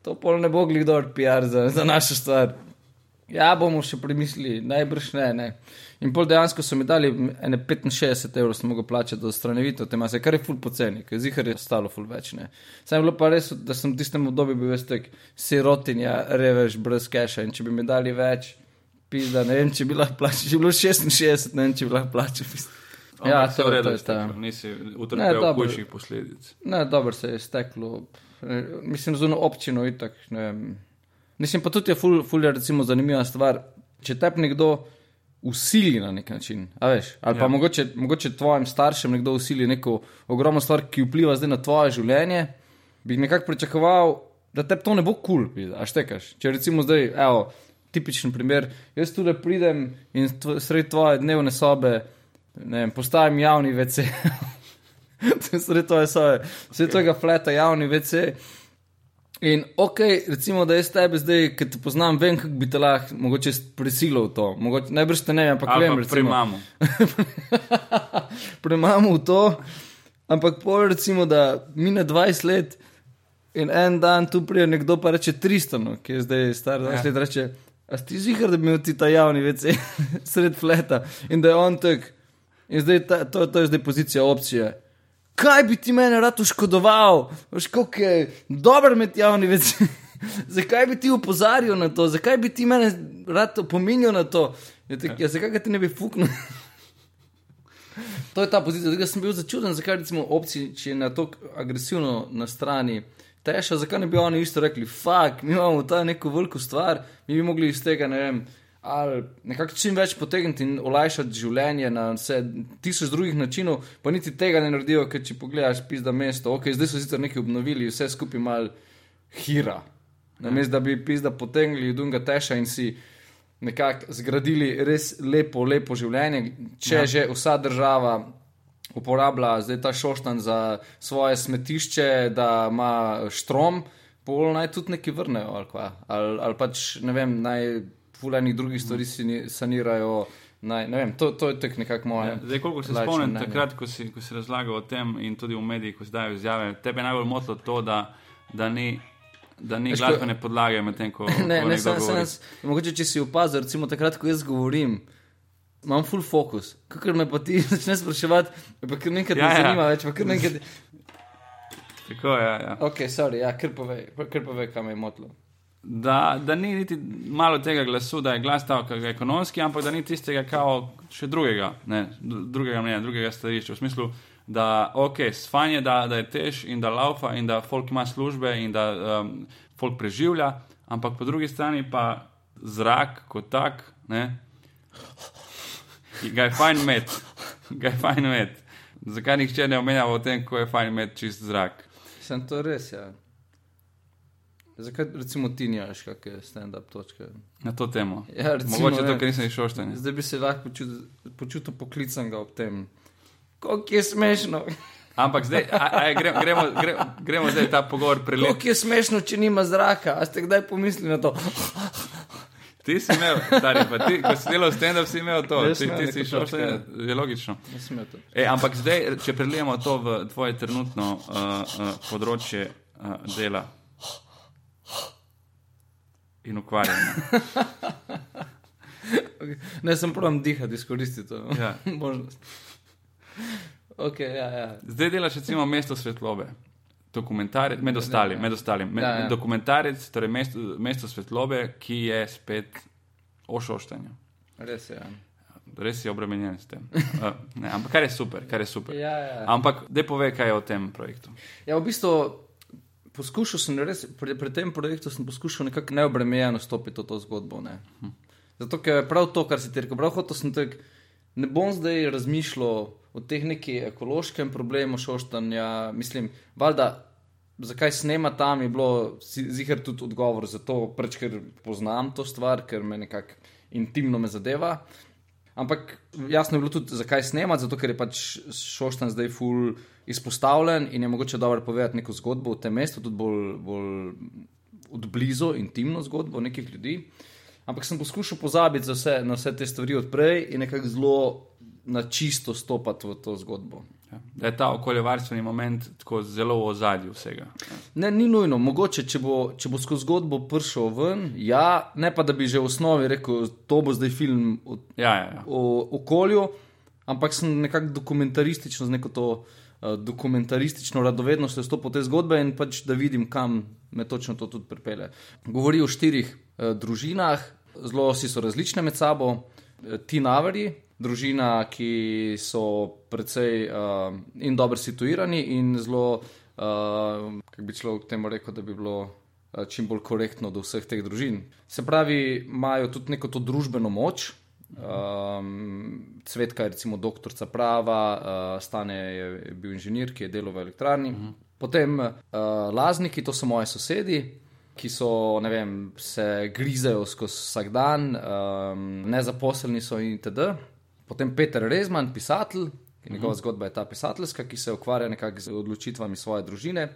to pol ne bo glidor PR za, za našo stvar. Ja, bomo še premislili, najbrž ne, ne. In pol dejansko so mi dali ene 65 evrov, sem mogel plačati do stranevitev te mase, kar je ful poceni, ker zihar je stalo ful več, ne. Sam je bilo pa res, da sem v tistem obdobju bil veste, sirotinja, revež, brez keša in če bi mi dali več, pizda, ne vem, če bi lahko plačal, če bi bilo 66, ne vem, če bi lahko plačal. Ja, Ampak se to, v redu to je ta. izteklo, Nisi Ne, utrpel dobro. hujših posledic. Ne, dobro se je steklo. Mislim, z eno občino in tako. Mislim, pa tudi je ful, ful je recimo zanimiva stvar. Če te nekdo usili na nek način. Veš, ali pa Ja. mogoče, mogoče tvojim staršem nekdo usili neko ogromno stvar, ki vpliva zdaj na tvoje življenje, bi nekako pričakoval, da te to ne bo kul, cool, a štekaš. Če recimo zdaj, evo, tipičen primer, jaz tudi pridem in tvo, sredi tvoje dnevne sobe, ne vem, postavim javni WC. sredi tvoje sobe, sredi tvojega fleta javni WC. In ok, recimo, da jaz tebe zdaj, ki te poznam, vem, kako bi te lahko mogoče prisilil v to. Mogoče, najbrž te ne vem, ampak Ali vem, pa pri recimo, mamu. premamo v to. Ampak pol recimo, da mine 20 let in en dan tu pride nekdo pa reče 300, no, ki je zdaj star 20 Ja. let, reče, a si zihar, da bi imel ti ta javni WC sred fleta in da je on tak. In zdaj ta, to, to je zdaj pozicija opcije. Kaj bi ti meni rad oškodoval? Veš, kako je dobro imeti javni WC. zakaj bi ti opozarjal na to, zakaj bi ti meni rad opominjal na to? Ja, tak, ja, zakaj ti ne bi fuknil? To je ta pozicija. Zdaj sem bil začuden, zakaj recimo opcija, če je na to agresivno na strani teša, zakaj ne bi oni isto rekli, fuck, mi imamo ta neko veliko stvar, mi bi mogli iz tega, ne vem, ali nekako čim več potegniti in olajšati življenje na vse tisoč drugih načinov, pa niti tega ne naredijo, ker če pogledaš pizda mesto, ok, zdaj so sicer nekaj obnovili, vse skupaj mal hira. Namesto da bi pizda potegnili dunga teša in si nekako zgradili res lepo, lepo življenje, če Ja. že vsa država uporablja zdaj ta šoštan za svoje smetišče, da ima štrom, pol naj tudi neki vrnejo ali, kva. ali, ali pač ne vem, naj fulajnih drugih stvari sini- sanirajo. Naj, ne vem, to, to je tako nekako moje. Ja, Zdaj, koliko se spomnim, mnenje. takrat, ko si, ko si razlagal o tem in tudi v medijih, ko si dajo izjave, tebe je najbolj motilo to, da, da ni, da ni glasbene podlage medtem, ko, Ne, ko ne, sem, sem, mogoče če si opazil, recimo takrat, ko jaz govorim, imam full focus. Kakor me pa ti začneš spraševati, pa kar nekaj Ja, ja, ne ja. zanima več, pa kar nekaj. Tako, ja, ja. Ok, sorry, ja, kar povej, kar povej, kam je motlo. Da, da ni niti malo tega glasu, da je glas ta kakega ekonomski, ampak da ni tistega kao še drugega, ne, dru- drugega mnenja, drugega stališča. V smislu, da ok, sfanje, da, da je tež in da laufa in da folk ima službe in da um, folk preživlja, ampak po drugi strani pa zrak kot tak, ne, ga je fajn imeti, ga je fajn imeti. Zakaj nihče ne omenja o tem, kako je fajn imeti čist zrak? Sem to res, ja. Zakaj recimo ti nimaš kakšne stand-up točke? Na to temo. Ja, recimo, Mogoče to, ne. ker nisem išel štanje. Zdaj bi se lahko počutil, počutil poklicanega ob tem. Kako je smešno, Ampak zdaj, a, a, gremo, gremo, gremo, gremo zdaj ta pogovor preliti. kako je smešno, če nima zraka. A ste kdaj pomislili na to? Ti si imel, stari, pa ti, ko si delal stand-up, si imel to. Ti, ti si šel točko, štanje, je logično. To. E, ampak zdaj, če prelijemo to v tvoje trenutno uh, uh, področje uh, dela in ukvarjanja. Ne, sem pravim dihati, izkoristiti to Ja. možnost. Ok, ja, ja. Zdaj delaš recimo mesto svetlobe. Dokumentarec, med ostalim, med ostalim, med, Ja, ja. dokumentarec, torej mesto, mesto svetlobe, ki je spet o šoštanju. Res je. Ja. Res si obremenjen s tem. Uh, ne, ampak kar je super, kar je super. Ja, ja. Ampak, da povej, kaj je o tem projektu. ja, v bistvu poskušal sem res, pri, pri tem projektu sem poskušal nekako neobremenjeno stopiti v to zgodbo. Ne. Zato, ker je prav to, kar si ti rekel, prav hotel sem tak, ne bom zdaj razmišljal o teh neki ekološkem problemu šoštanja, mislim, valjda. Zakaj snema tam je bilo zihar tudi odgovor za to, preč, ker poznam to stvar, ker me nekako intimno me zadeva. Ampak jasno je bilo tudi, zakaj snemati, zato ker je pač Šoštan zdaj full izpostavljen in je mogoče dobro povedati neko zgodbo v tem mestu, tudi bolj, bolj odblizu, intimno zgodbo nekih ljudi. Ampak sem poskušal pozabiti za vse, na vse te stvari odprej in nekako zelo na čisto stopati v to zgodbo. Ja. Da je ta okoljevarstveni moment tako zelo v ozadju vsega. Ne, ni nujno, mogoče, če bo, če bo skozi zgodbo prišel ven, ja, ne pa da bi že v osnovi rekel, to bo zdaj film o, Ja, ja, ja. o okolju, ampak sem nekako dokumentaristično, z neko to dokumentaristično radovednostjo stopil v te zgodbe in pač da vidim, kam me točno to tudi pripelje. Govori o štirih uh, družinah, zelo so različne med sabo, uh, ti navari. Družina, ki so precej uh, in dobro situirani, in zelo, uh, kako bi človek temu rekel, da bi bilo čim bolj korektno do vseh teh družin. Se pravi, imajo tudi neko to družbeno moč, Um, Cvetka je recimo doktorica prava, uh, Stane je, je bil inženir, ki je delal v elektrarni. Uh -huh. Potem uh, Lazniki, to so moji sosedi, ki so, ne vem, se grizejo skozi vsak dan, um, nezaposleni so in itd. Potem Peter Rezman, pisatelj, njegova uh -huh. zgodba je ta pisateljska, ki se ukvarja nekako z odločitvami svoje družine.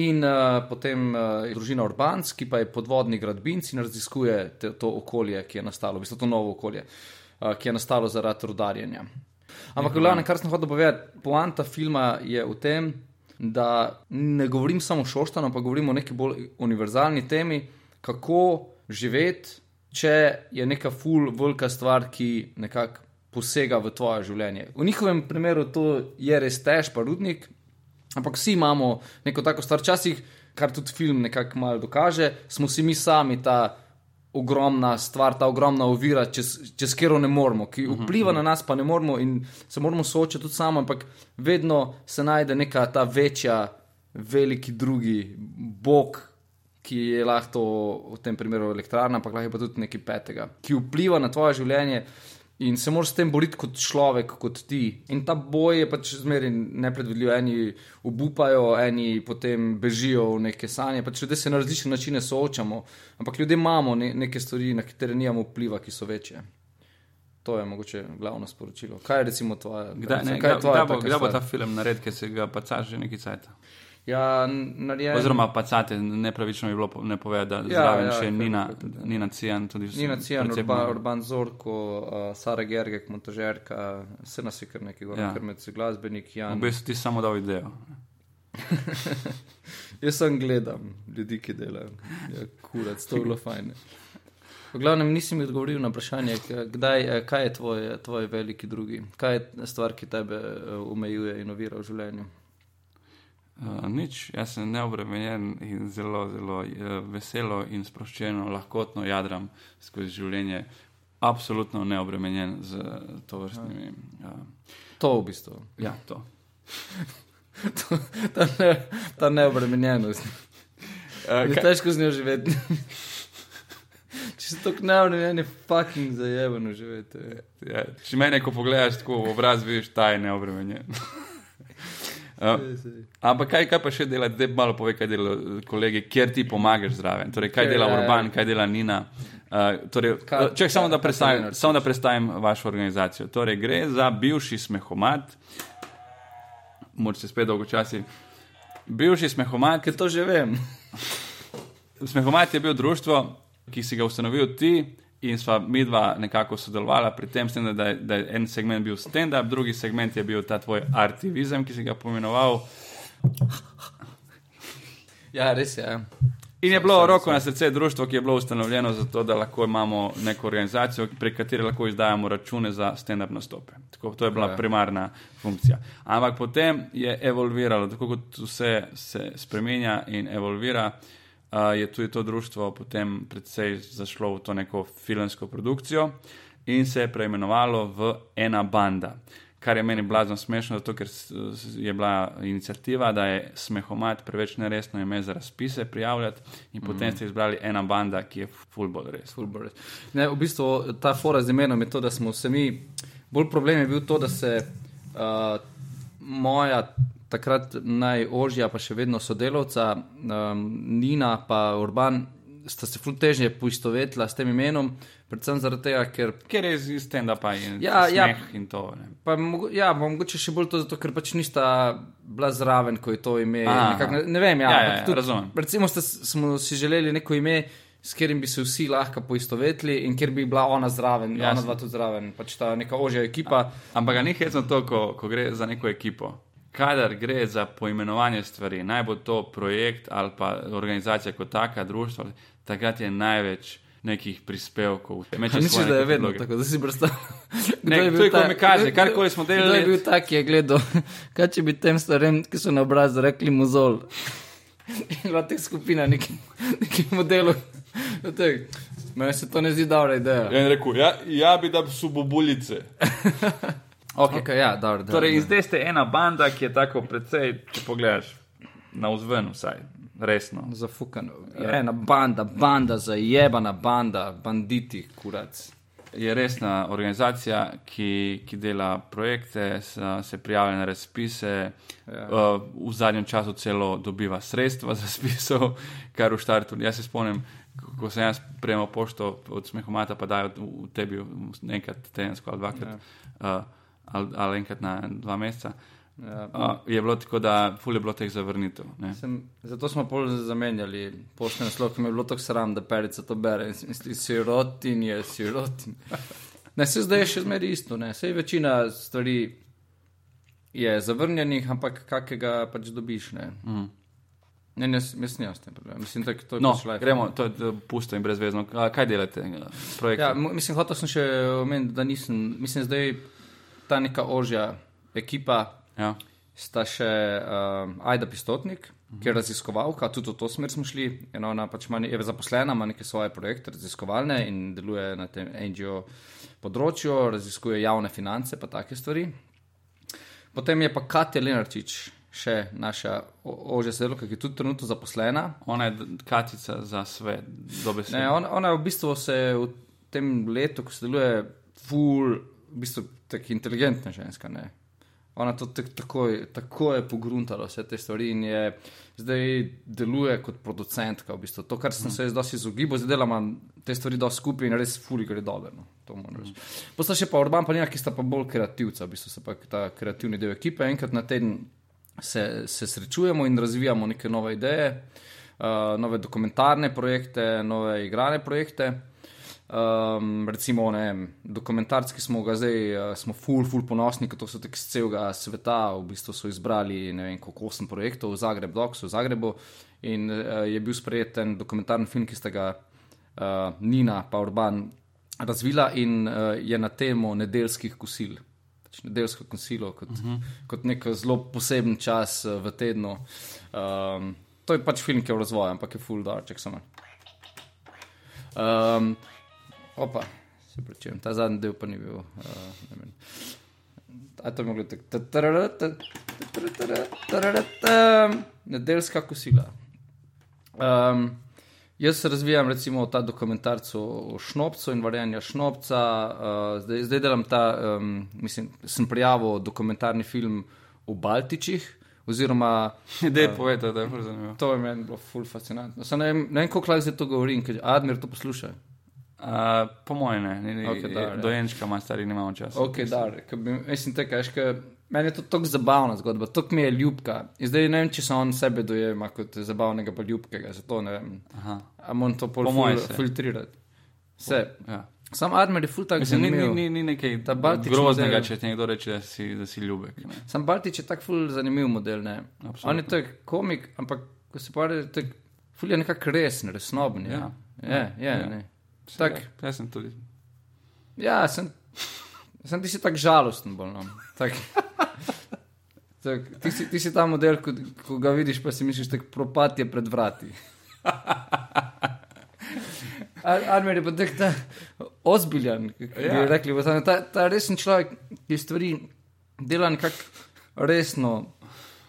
In uh, potem uh, družina Urbans, ki pa je podvodni gradbinc in raziskuje te, to okolje, ki je nastalo, v bistvu to novo okolje, uh, ki je nastalo zaradi rudarjenja. Ampak, glavno, kar sem hotel povedati, poanta filma je v tem, da ne govorim samo o Šoštanu, ampak govorim o neki bolj univerzalni temi, kako živeti, če je neka ful, velika stvar, ki nekako posega v tvoje življenje. V njihovem primeru to je res težko, pa rudnik, Ampak vsi imamo neko tako stvar, včasih, kar tudi film nekako malo dokaže, smo si mi sami ta ogromna stvar, ta ogromna ovira, čez, čez katero ne moremo, ki mhm, vpliva na mhm. nas, pa ne moremo in se moramo soočati tudi sami, ampak vedno se najde neka ta večja, veliki drugi bog. Ki je lahko v tem primeru elektrarna, ampak lahko je pa tudi nekaj petega, ki vpliva na tvoje življenje, in se moraš s tem boriti kot človek, kot ti. In ta boj je pač zmeraj nepredvidljiv. Eni obupajo, eni potem bežijo v neke sanje. Pač ljudje se na različne načine soočamo, ampak ljudje imamo ne, neke stvari, na katere nimamo vpliva, ki so večje. To je mogoče glavno sporočilo. Kaj je recimo tvoje? Kdaj, ne, kaj je tvoje? Kdaj bo ta film naredil, ker se ga pa caš že nekaj cajt? Ja, narejen... Oziroma, pa cate, nepravično je bilo ne povedati, da ja, zraven ja, še Nina, Nina Cijan. Nina Cijan, Urban, Urban Zorko, uh, Sara Gergek, montažerka, vse nas je kar nekaj, ja. kar med glasbenik. Jan. V bistvu ti samo dal idejo. Jaz sem gledam ljudi, ki delajo. Ja, kurac, to je bilo fajn. V glavnem nisem odgovoril na vprašanje, kdaj, eh, kaj je tvoj, tvoj veliki drugi, kaj je stvar, ki tebe omejuje in ovira v življenju. Uh, nič, jaz sem neobremenjen in zelo, zelo uh, veselo in sproščeno, lahkotno jadram skozi življenje, absolutno neobremenjen z to vrstnimi. Uh, to v bistvu. Ja, to. to ta, ne, ta neobremenjenost. Uh, je težko z njo živeti. Če si tako neobremenjen, je fucking zajemno živeti. Ja, če me neko pogledaš tako v obraz, vidiš, ta je neobremenjen. Uh, ampak kaj, kaj pa še dela, zdaj malo pove, kaj dela kolegi, kjer ti pomagaš zraven. Torej, kaj dela Urban, kaj dela Nina. Uh, torej, če samo da predstavim, samo da predstavim vašo organizacijo. Torej, gre za bivši smehomat, moč se spet dolgo časi. Bivši smehomat. Ker to že vem. smehomat je bil društvo, ki si ga ustanovil ti in sva mi dva nekako sodelovala pri tem, tem da, je, da je en segment bil stand-up, drugi segment je bil ta tvoj artivizem, ki si ga pomenoval. Ja, res je. Ja. In je bilo roko na srce društvo, ki je bilo ustanovljeno zato, da lahko imamo neko organizacijo, prek katere lahko izdajamo račune za stand-up nastope. Tako, to je bila ja. primarna funkcija. Ampak potem je evolviralo, tako kot vse se spremenja in evolvira uh, je tudi to društvo potem predvsej zašlo v to neko filmsko produkcijo in se je preimenovalo v Ena banda. Kar je meni blazno smešno, zato ker je bila inicijativa, da je smehomat preveč neresno ime za razpise prijavljati, in potem mm. ste izbrali ena banda, ki je fullball res. Full res. Ne, v bistvu ta fora z imenom je to, da smo se mi, bolj problem je bil to, da se uh, moja takrat najožja, pa še vedno sodelovca, um, Nina in Urban, sta se ful težje poistovetila s tem imenom, predvsem zaradi tega, ker. Ker je iz tega pa in, ja, ja, in to. Pa, ja, mogoče še bolj to, zato, ker pač nista bila zraven, ko je to ime. Nekak, ne, ne vem, ja, ja, ja, ja tudi, razumem. Recimo, sta, smo si želeli neko ime. S katerim bi se vsi lahko poistovetili, in kjer bi bila ona zraven, ja, ona dva tudi zraven, pač ta neka ožja ekipa. Ampak ni hecno to, ko, ko gre za neko ekipo kadar gre za poimenovanje stvari, naj bo to projekt ali pa organizacija kot taka, društvo, takrat je največ nekih prispevkov. Mislim, da je vedno vloge. tako, da si predstavljal. Ne, to je kot mi kaže, karkoli smo delali. Kdo je bil tak, ki je gledal, kaj če bi tem starem, ki so na obrazu rekli muzol. In bila teh skupina nekih neki modelov. Meni se to ne zdi dobra ideja. Ja, rekel, ja, ja bi da so bobulice. Okay, okay, ja, dobro, dobro, torej, zdaj ste ena banda, ki je tako precej, če pogledaš na vzven, vsaj resno. Zafukano. Ja. Ena banda, banda, zajebana banda, banditi, kurac. je resna organizacija, ki, ki dela projekte, se, se prijavlja na razpise, ja. uh, v zadnjem času celo dobiva sredstva za spisov, kar v štartu. Jaz se spomnim, ko sem jaz prejemal pošto od smehomata, pa dajo tebi enkrat tedensko ali dvakrat, ja. uh, ali, ali enkrat na dva meseca. Ja. Uh, je bilo tako, da ful je bilo teh zavrnitev. Sem, zato smo pol zamenjali poštne naslov, ki mi je bilo tako sram, da perica to bere in misli, sirotin je sirotin. ne, se zdaj je še zmeri isto, ne, se je večina stvari je zavrnjenih, ampak kakega pač dobiš, ne. Mm. Ne, ne, jaz ne ostem problem. Mislim, da to je no, pač life. Gremo, to je pusto in brezvezno. A, kaj delate? Ja, mislim, hotel sem še omeniti, da nisem, mislim, zdaj ta neka ožja ekipa, ja. sta še uh, Aida Pistotnik, -huh. ki je raziskovalka, tudi v to smer smo šli. Ona pač ima, je zaposlena, ima neke svoje projekte raziskovalne in deluje na tem NGO področju, raziskuje javne finance pa take stvari. Potem je pa Katja Lenarčič, še naša ožja sodelovka, ki je tudi trenutno zaposlena. Ona je katica za svet, dobe se. Ona, ona v bistvu se v tem letu, ko se deluje, ful, v bistvu tako inteligentna ženska, ne ona to takoj, takoj je pogruntala vse te stvari in je zdaj deluje kot producentka. V bistvu. To, kar sem mm. se zdaj izogibal, zdaj delam te stvari do skupaj in res fuli gre dobro. No. Mm. Posta še pa Urban, pa nekaj, ki sta pa bolj kreativca, v bistvu se pa ta kreativni del ekipe. Enkrat na teden se, se srečujemo in razvijamo neke nove ideje, uh, nove dokumentarne projekte, nove igrane projekte. Um, recimo, ne, dokumentarski smo ga zdaj, uh, smo full, full ponosni, ker to so tek z celega sveta, v bistvu so izbrali ne vem, koliko osem projektov v Zagrebu, Doksu, v Zagrebu in uh, je bil sprejet en dokumentarni film, ki sta ga uh, Nina pa Urban razvila in uh, je na temo nedeljskih kosil. Pač nedeljsko kosilo kot, uh mhm. -huh. kot nek zelo poseben čas uh, v tednu. Um, to je pač film, ki je v razvoju, ampak je full dark, samo. Um, Opa, se pričujem, ta zadnji del pa ni bil. Uh, A to je moglo tako. Nedeljska kosila. Um, jaz razvijam recimo ta dokumentarc o šnopcu in varjanju šnopca. Uh, zdaj, zdaj delam ta, um, mislim, sem prijavil dokumentarni film o Baltičih. Oziroma, da je povedal, da je to zanimivo. To je meni bilo ful fascinantno. Ne vem, vem koliko let se to govori, ker Admir to posluša. Uh, po mojem, ne, ne. Okay, dojenčka ima stari, nimamo časa. Okay, mislim, te kaj, meni je to tako zabavna zgodba, to mi je ljubka. In zdaj ne vem, če se on sebe dojema kot zabavnega, pa ljubkega, zato ne vem. Ampak to pol po filtrirati. Vse. Ja. Sam Admiral je ful tak zanimiv. Ni, ni, ni nekaj groznega, model, če ti nekdo reče, da si, da si ljubek. Ne. Sam Baltič je tak ful zanimiv model, ne. Absolutno. On je tak komik, ampak ko se pa reče, tak ful je nekak resen, resnoben. Ja. Je, je, je, ja. Ne. Tak, jaz sem tudi. Ja, sem, sem ti si tako žalosten, bolj. No. Tak, tak, ti, si, ti si ta model, ko, ko ga vidiš, pa si misliš, da propad je pred vrati. Armer je pa tak ta ozbiljan, ki ja. je rekli, ta, ta resen človek, ki stvari dela nekako resno.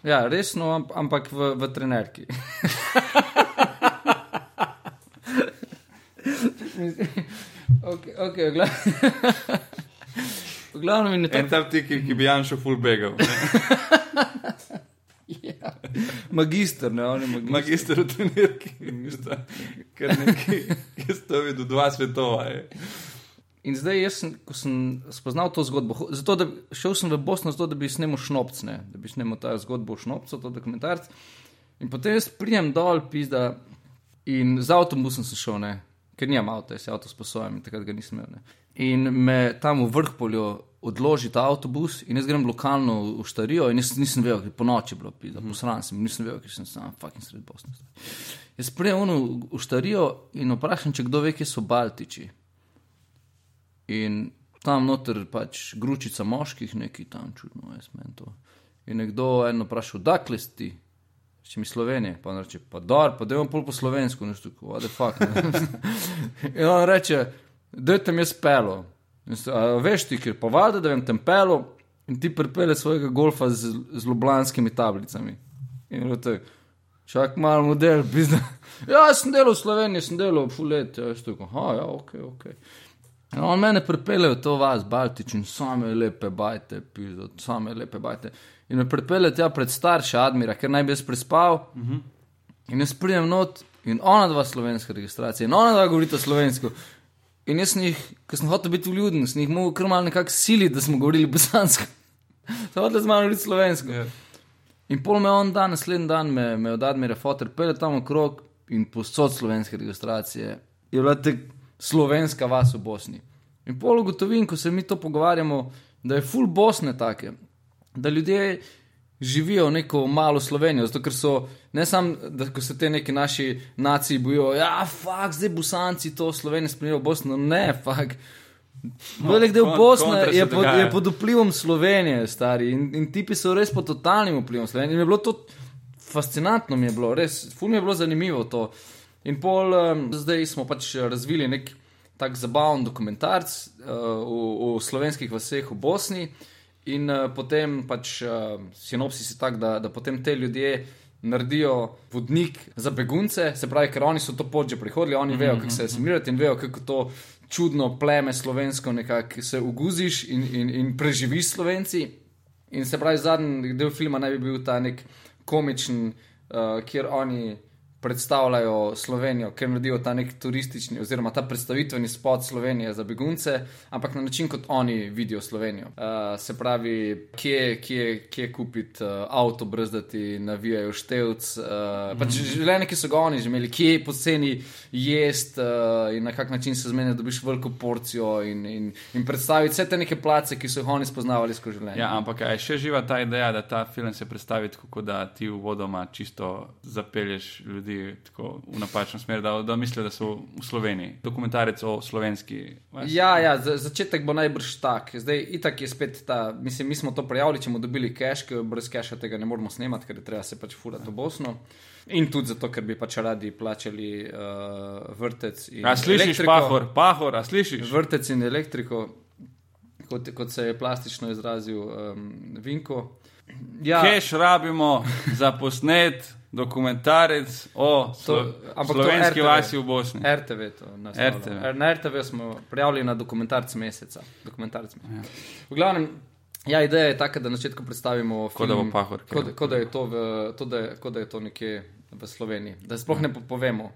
Ja, resno, ampak v, v trenerki. okay, okay, v glavnem je to. En tam ti, ki, bi Janšo full begal. ja. Magister, ne, on je magister. Magister v trenirki. Ker nekaj, ki ste videli dva svetova. Je. In zdaj, jaz ko sem spoznal to zgodbo, zato, da, šel sem v Bosno, zato, da bi snimil šnopce, da bi snimil ta zgodbo o šnopcu, to dokumentarc. In potem jaz prijem dol, pizda, in z avtobusom sem šel, ne, ker nimam avto, jaz avto sposojam in takrat ga nisem imel. Ne. In me tam v vrh poljo odloži ta avtobus in jaz grem lokalno v Štarijo in jaz nisem vedel, ker po noči bilo pisa, mm. posran sem, nisem vedel, ker sem sam fucking sred Bosne. Jaz prijem v Štarijo in vprašam, če kdo ve, kje so Baltiči. In tam noter pač gručica moških, neki tam čudno, jaz menim to. In nekdo eno vprašal, dakle si ti? Če mi Slovenije, pa reče, pa dar, pa da imam pol po slovensko, nešto tako, what the fuck. in on reče, da te mi je spelo. Veš ti, ker pa valjda, da vem tem pelo in ti pripele svojega golfa z, z ljubljanskimi tablicami. In reče, čak malo model, bizna. ja, sem delal v Sloveniji, sem delal fulet, ja, tako, ha, ja, ok, ok. No, on mene pripelje v to vas, Baltič, in same lepe bajte, pizdo, same lepe bajte. In me pripelje tja pred starše Admira, ker naj bi jaz prespal. Uh -huh. In jaz pridem not in ona dva slovenska registracija, in ona dva govorita slovensko. In jaz sem jih, ker sem hotel biti vljuden, sem jih mogel kar malo nekako siliti, da smo govorili bosansko. Sem hotel z mano govoriti slovensko. Ja. In pol me on dan, naslednji dan me, me od Admira Fotor pele tam okrog in posod slovenske registracije. Je bila te slovenska vas v Bosni. In pol ugotovim, ko se mi to pogovarjamo, da je full Bosne take, da ljudje živijo neko malo Slovenijo, zato ker so ne samo, da se te neki naši naciji bojijo, ja, fuk, zdaj Bosanci to Slovenijo spremljajo v Bosno, ne, fuk. Velik del kon- Bosne je pod, je pod vplivom Slovenije, stari. In, in tipi so res pod totalnim vplivom Slovenije. In je bilo to fascinantno, mi je bilo, res, ful mi je bilo zanimivo to. In pol, um, zdaj smo pač razvili nek tak zabaven dokumentarc uh, o, o slovenskih vaseh v Bosni. In uh, potem pač uh, sinopsis je tak, da, da potem te ljudje naredijo vodnik za begunce, se pravi, ker oni so to pot že prihodili, oni vejo, kako se asimirati in vejo, kako to čudno pleme slovensko nekako se uguziš in, in, in preživiš slovenci. In se pravi, zadnji del filma naj bi bil ta nek komičen, uh, kjer oni predstavljajo Slovenijo, ker naredijo ta nek turistični oziroma ta predstavitveni spot Slovenije za begunce, ampak na način, kot oni vidijo Slovenijo. Uh, se pravi, kje, kje, kje kupiti uh, avto, brez da ti navijajo števc. Uh, pač življenje, ki so ga oni že imeli, kje poceni jest uh, in na kak način se zmeni, da dobiš veliko porcijo in, in, in predstaviti vse te neke place, ki so jih oni spoznavali skozi življenje. Ja, ampak je še živa ta ideja, da ta film se predstavi tako, da ti vodoma čisto zapelješ ljudi tako v napačno smer, da, da mislijo, da so v Sloveniji. Dokumentarec o slovenski. vasi. Ja, ja za, začetek bo najbrž tak. Zdaj, itak je spet ta, mislim, mi smo to prijavili, če bomo dobili cash, ker brez casha tega ne moremo snemati, ker je treba se pač furati v Bosno. In tudi zato, ker bi pač radi plačali uh, vrtec in A slišiš, elektriko. pahor, pahor, a slišiš? Vrtec in elektriko, kot, kot se je plastično izrazil um, Vinko. Ja, Keš rabimo za posnet dokumentarec o slo, to slovenski RTV. vasi v Bosni. RTV to naslavlja. RTV. Na RTV smo prijavili na dokumentarc meseca. Dokumentarc meseca. Ja. V glavnem, ja, ideja je taka, da na začetku predstavimo Kot da film, Pahor, Kot, kot, da je to v, to, da je, kot da je to nekje v Sloveniji. Da sploh ne po- povemo.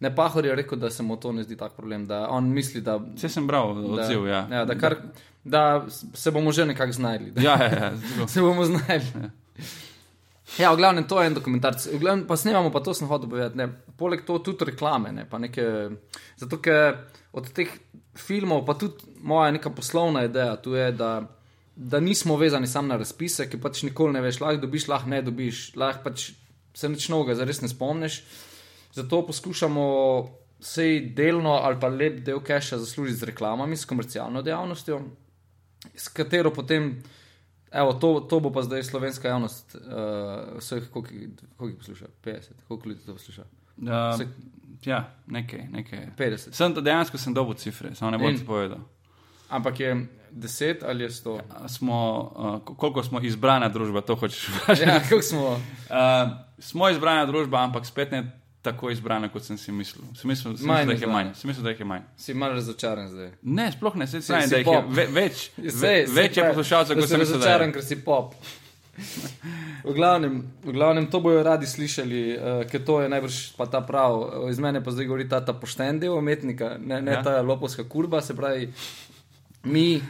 Ne, Pahor je rekel, da se mu to ne zdi tak problem, da on misli, da. Vse sem bral odziv, ja. ja, da, kar, da se bomo že nekako znašli. Ja, ja, ja. se bomo znašli. Ja, v glavnem to je en dokumentarc. Glavnem pa snemamo, pa to sem hotel povedati. Ne. Poleg to tudi reklame. Ne, pa neke, zato, ker od teh filmov, pa tudi moja neka poslovna ideja tu je, da, da nismo vezani samo na razpise, ki pač nikoli ne veš, lahko dobiš, lahko ne dobiš, lahko pač se nič novega zares ne spomniš. Zato poskušamo sej delno ali pa lep del keša zaslužiti z reklamami, s komercialno dejavnostjo, s katero potem. Evo, to, to bo pa zdaj slovenska javnost, uh, vseh, koliko jih posluša? 50, koliko ljudi to posluša? Uh, Se- ja, nekaj, nekaj. 50. Sem to dejansko sem dobil cifre, samo ne bom ti povedal. Ampak je 10 ali je 100? A Smo, uh, koliko smo izbrana družba, to hočeš vprašati. Ja, kako smo? Uh, smo izbrana družba, ampak spet ne tako izbrana, kot sem si mislil. Sem mislil, sem Manj mislil da jih je manj. Sem mislil, da jih je manj. Si malo razočaran zdaj. Ne, sploh ne, se Si- pravi, si da jih je ve, več. Sej, Ve, sej več je poslušalcev, kot sem mislil. razočaran, ker si pop. V glavnem, v glavnem, to bojo radi slišali, uh, ker to je najbrž pa ta prav. Iz mene pa zdaj govori ta, ta pošten del umetnika, ne, ne Ja. ta lopovska kurba. Se pravi, mi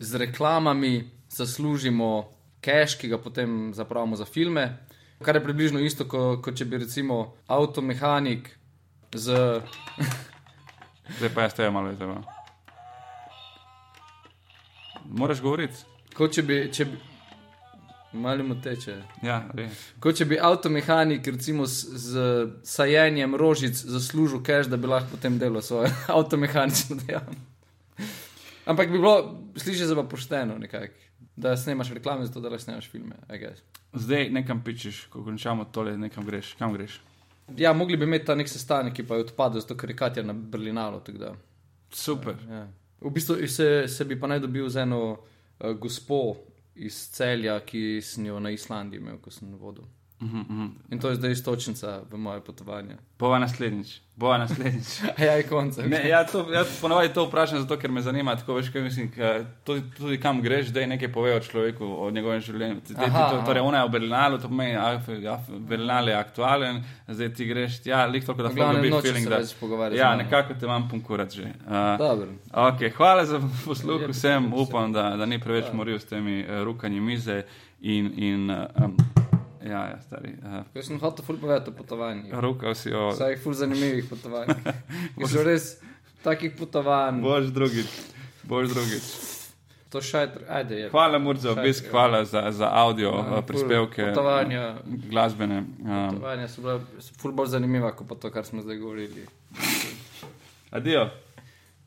z reklamami zaslužimo cash, ki ga potem zapravimo za filme, kar je približno isto, kot ko če bi recimo avtomehanik z. Zdaj pa jaz te malo izdevam. Moraš govoriti. Kot če bi. Če bi Malo mu teče. Ja, res. Kot če bi avtomehanik, recimo, z, z sajenjem rožic zaslužil cash, da bi lahko potem delal svoje avtomehanično dejavnost. Ampak bi bilo, sliši se pa pošteno, nekako, da snemaš reklame, zato da lahko snemaš filme. Zdaj nekam pičeš, ko končamo tole, nekam greš. Kam greš? Ja, mogli bi imeti ta nek sestanek, ki pa je odpadel, zato ker je Katja na Berlinalu. Super. Ja. V bistvu se, se bi pa naj dobil z eno uh, gospo iz celja, ki sem jo na Islandiji imel, ko sem vodil. In to je zdaj istočnica v moje potovanje. Bova naslednjič. Bova naslednjič. Ja, je konec. Ne, ja, to, jaz ponovadi to vprašam, zato ker me zanima. Tako, veš, kaj mislim, ka, tudi, tudi kam greš, da je nekaj pove o človeku, o njegovem življenju. Ti- ti- ti- Aha, to- aha. Torej, ona je v Berlinalu, to pomeni, da Berlinal je aktualen, zdaj ti greš, ja, lik toliko, da glavnem dobiš feeling, da Ja, nekako te imam punkurat že. Uh, Dobro. Okay, hvala za posluh vsem, upam, da, da ni preveč Ja. moril s temi uh, rukanji mize in, in uh, um, ja, ja, stari. Uh, Jaz sem hotel ful povedati o potovanjih. Rukal si o. Vsaj ful zanimivih potovanj. Ki so res takih potovanj. Bož drugič, bož drugič. To šajtr, ajde je. Hvala, Mur, za obisk, hvala za, za audio Ja, uh, prispevke. Potovanja. Glasbene. Um, Potovanja so bila ful bolj zanimiva, kot pa to, kar smo zdaj govorili. adijo.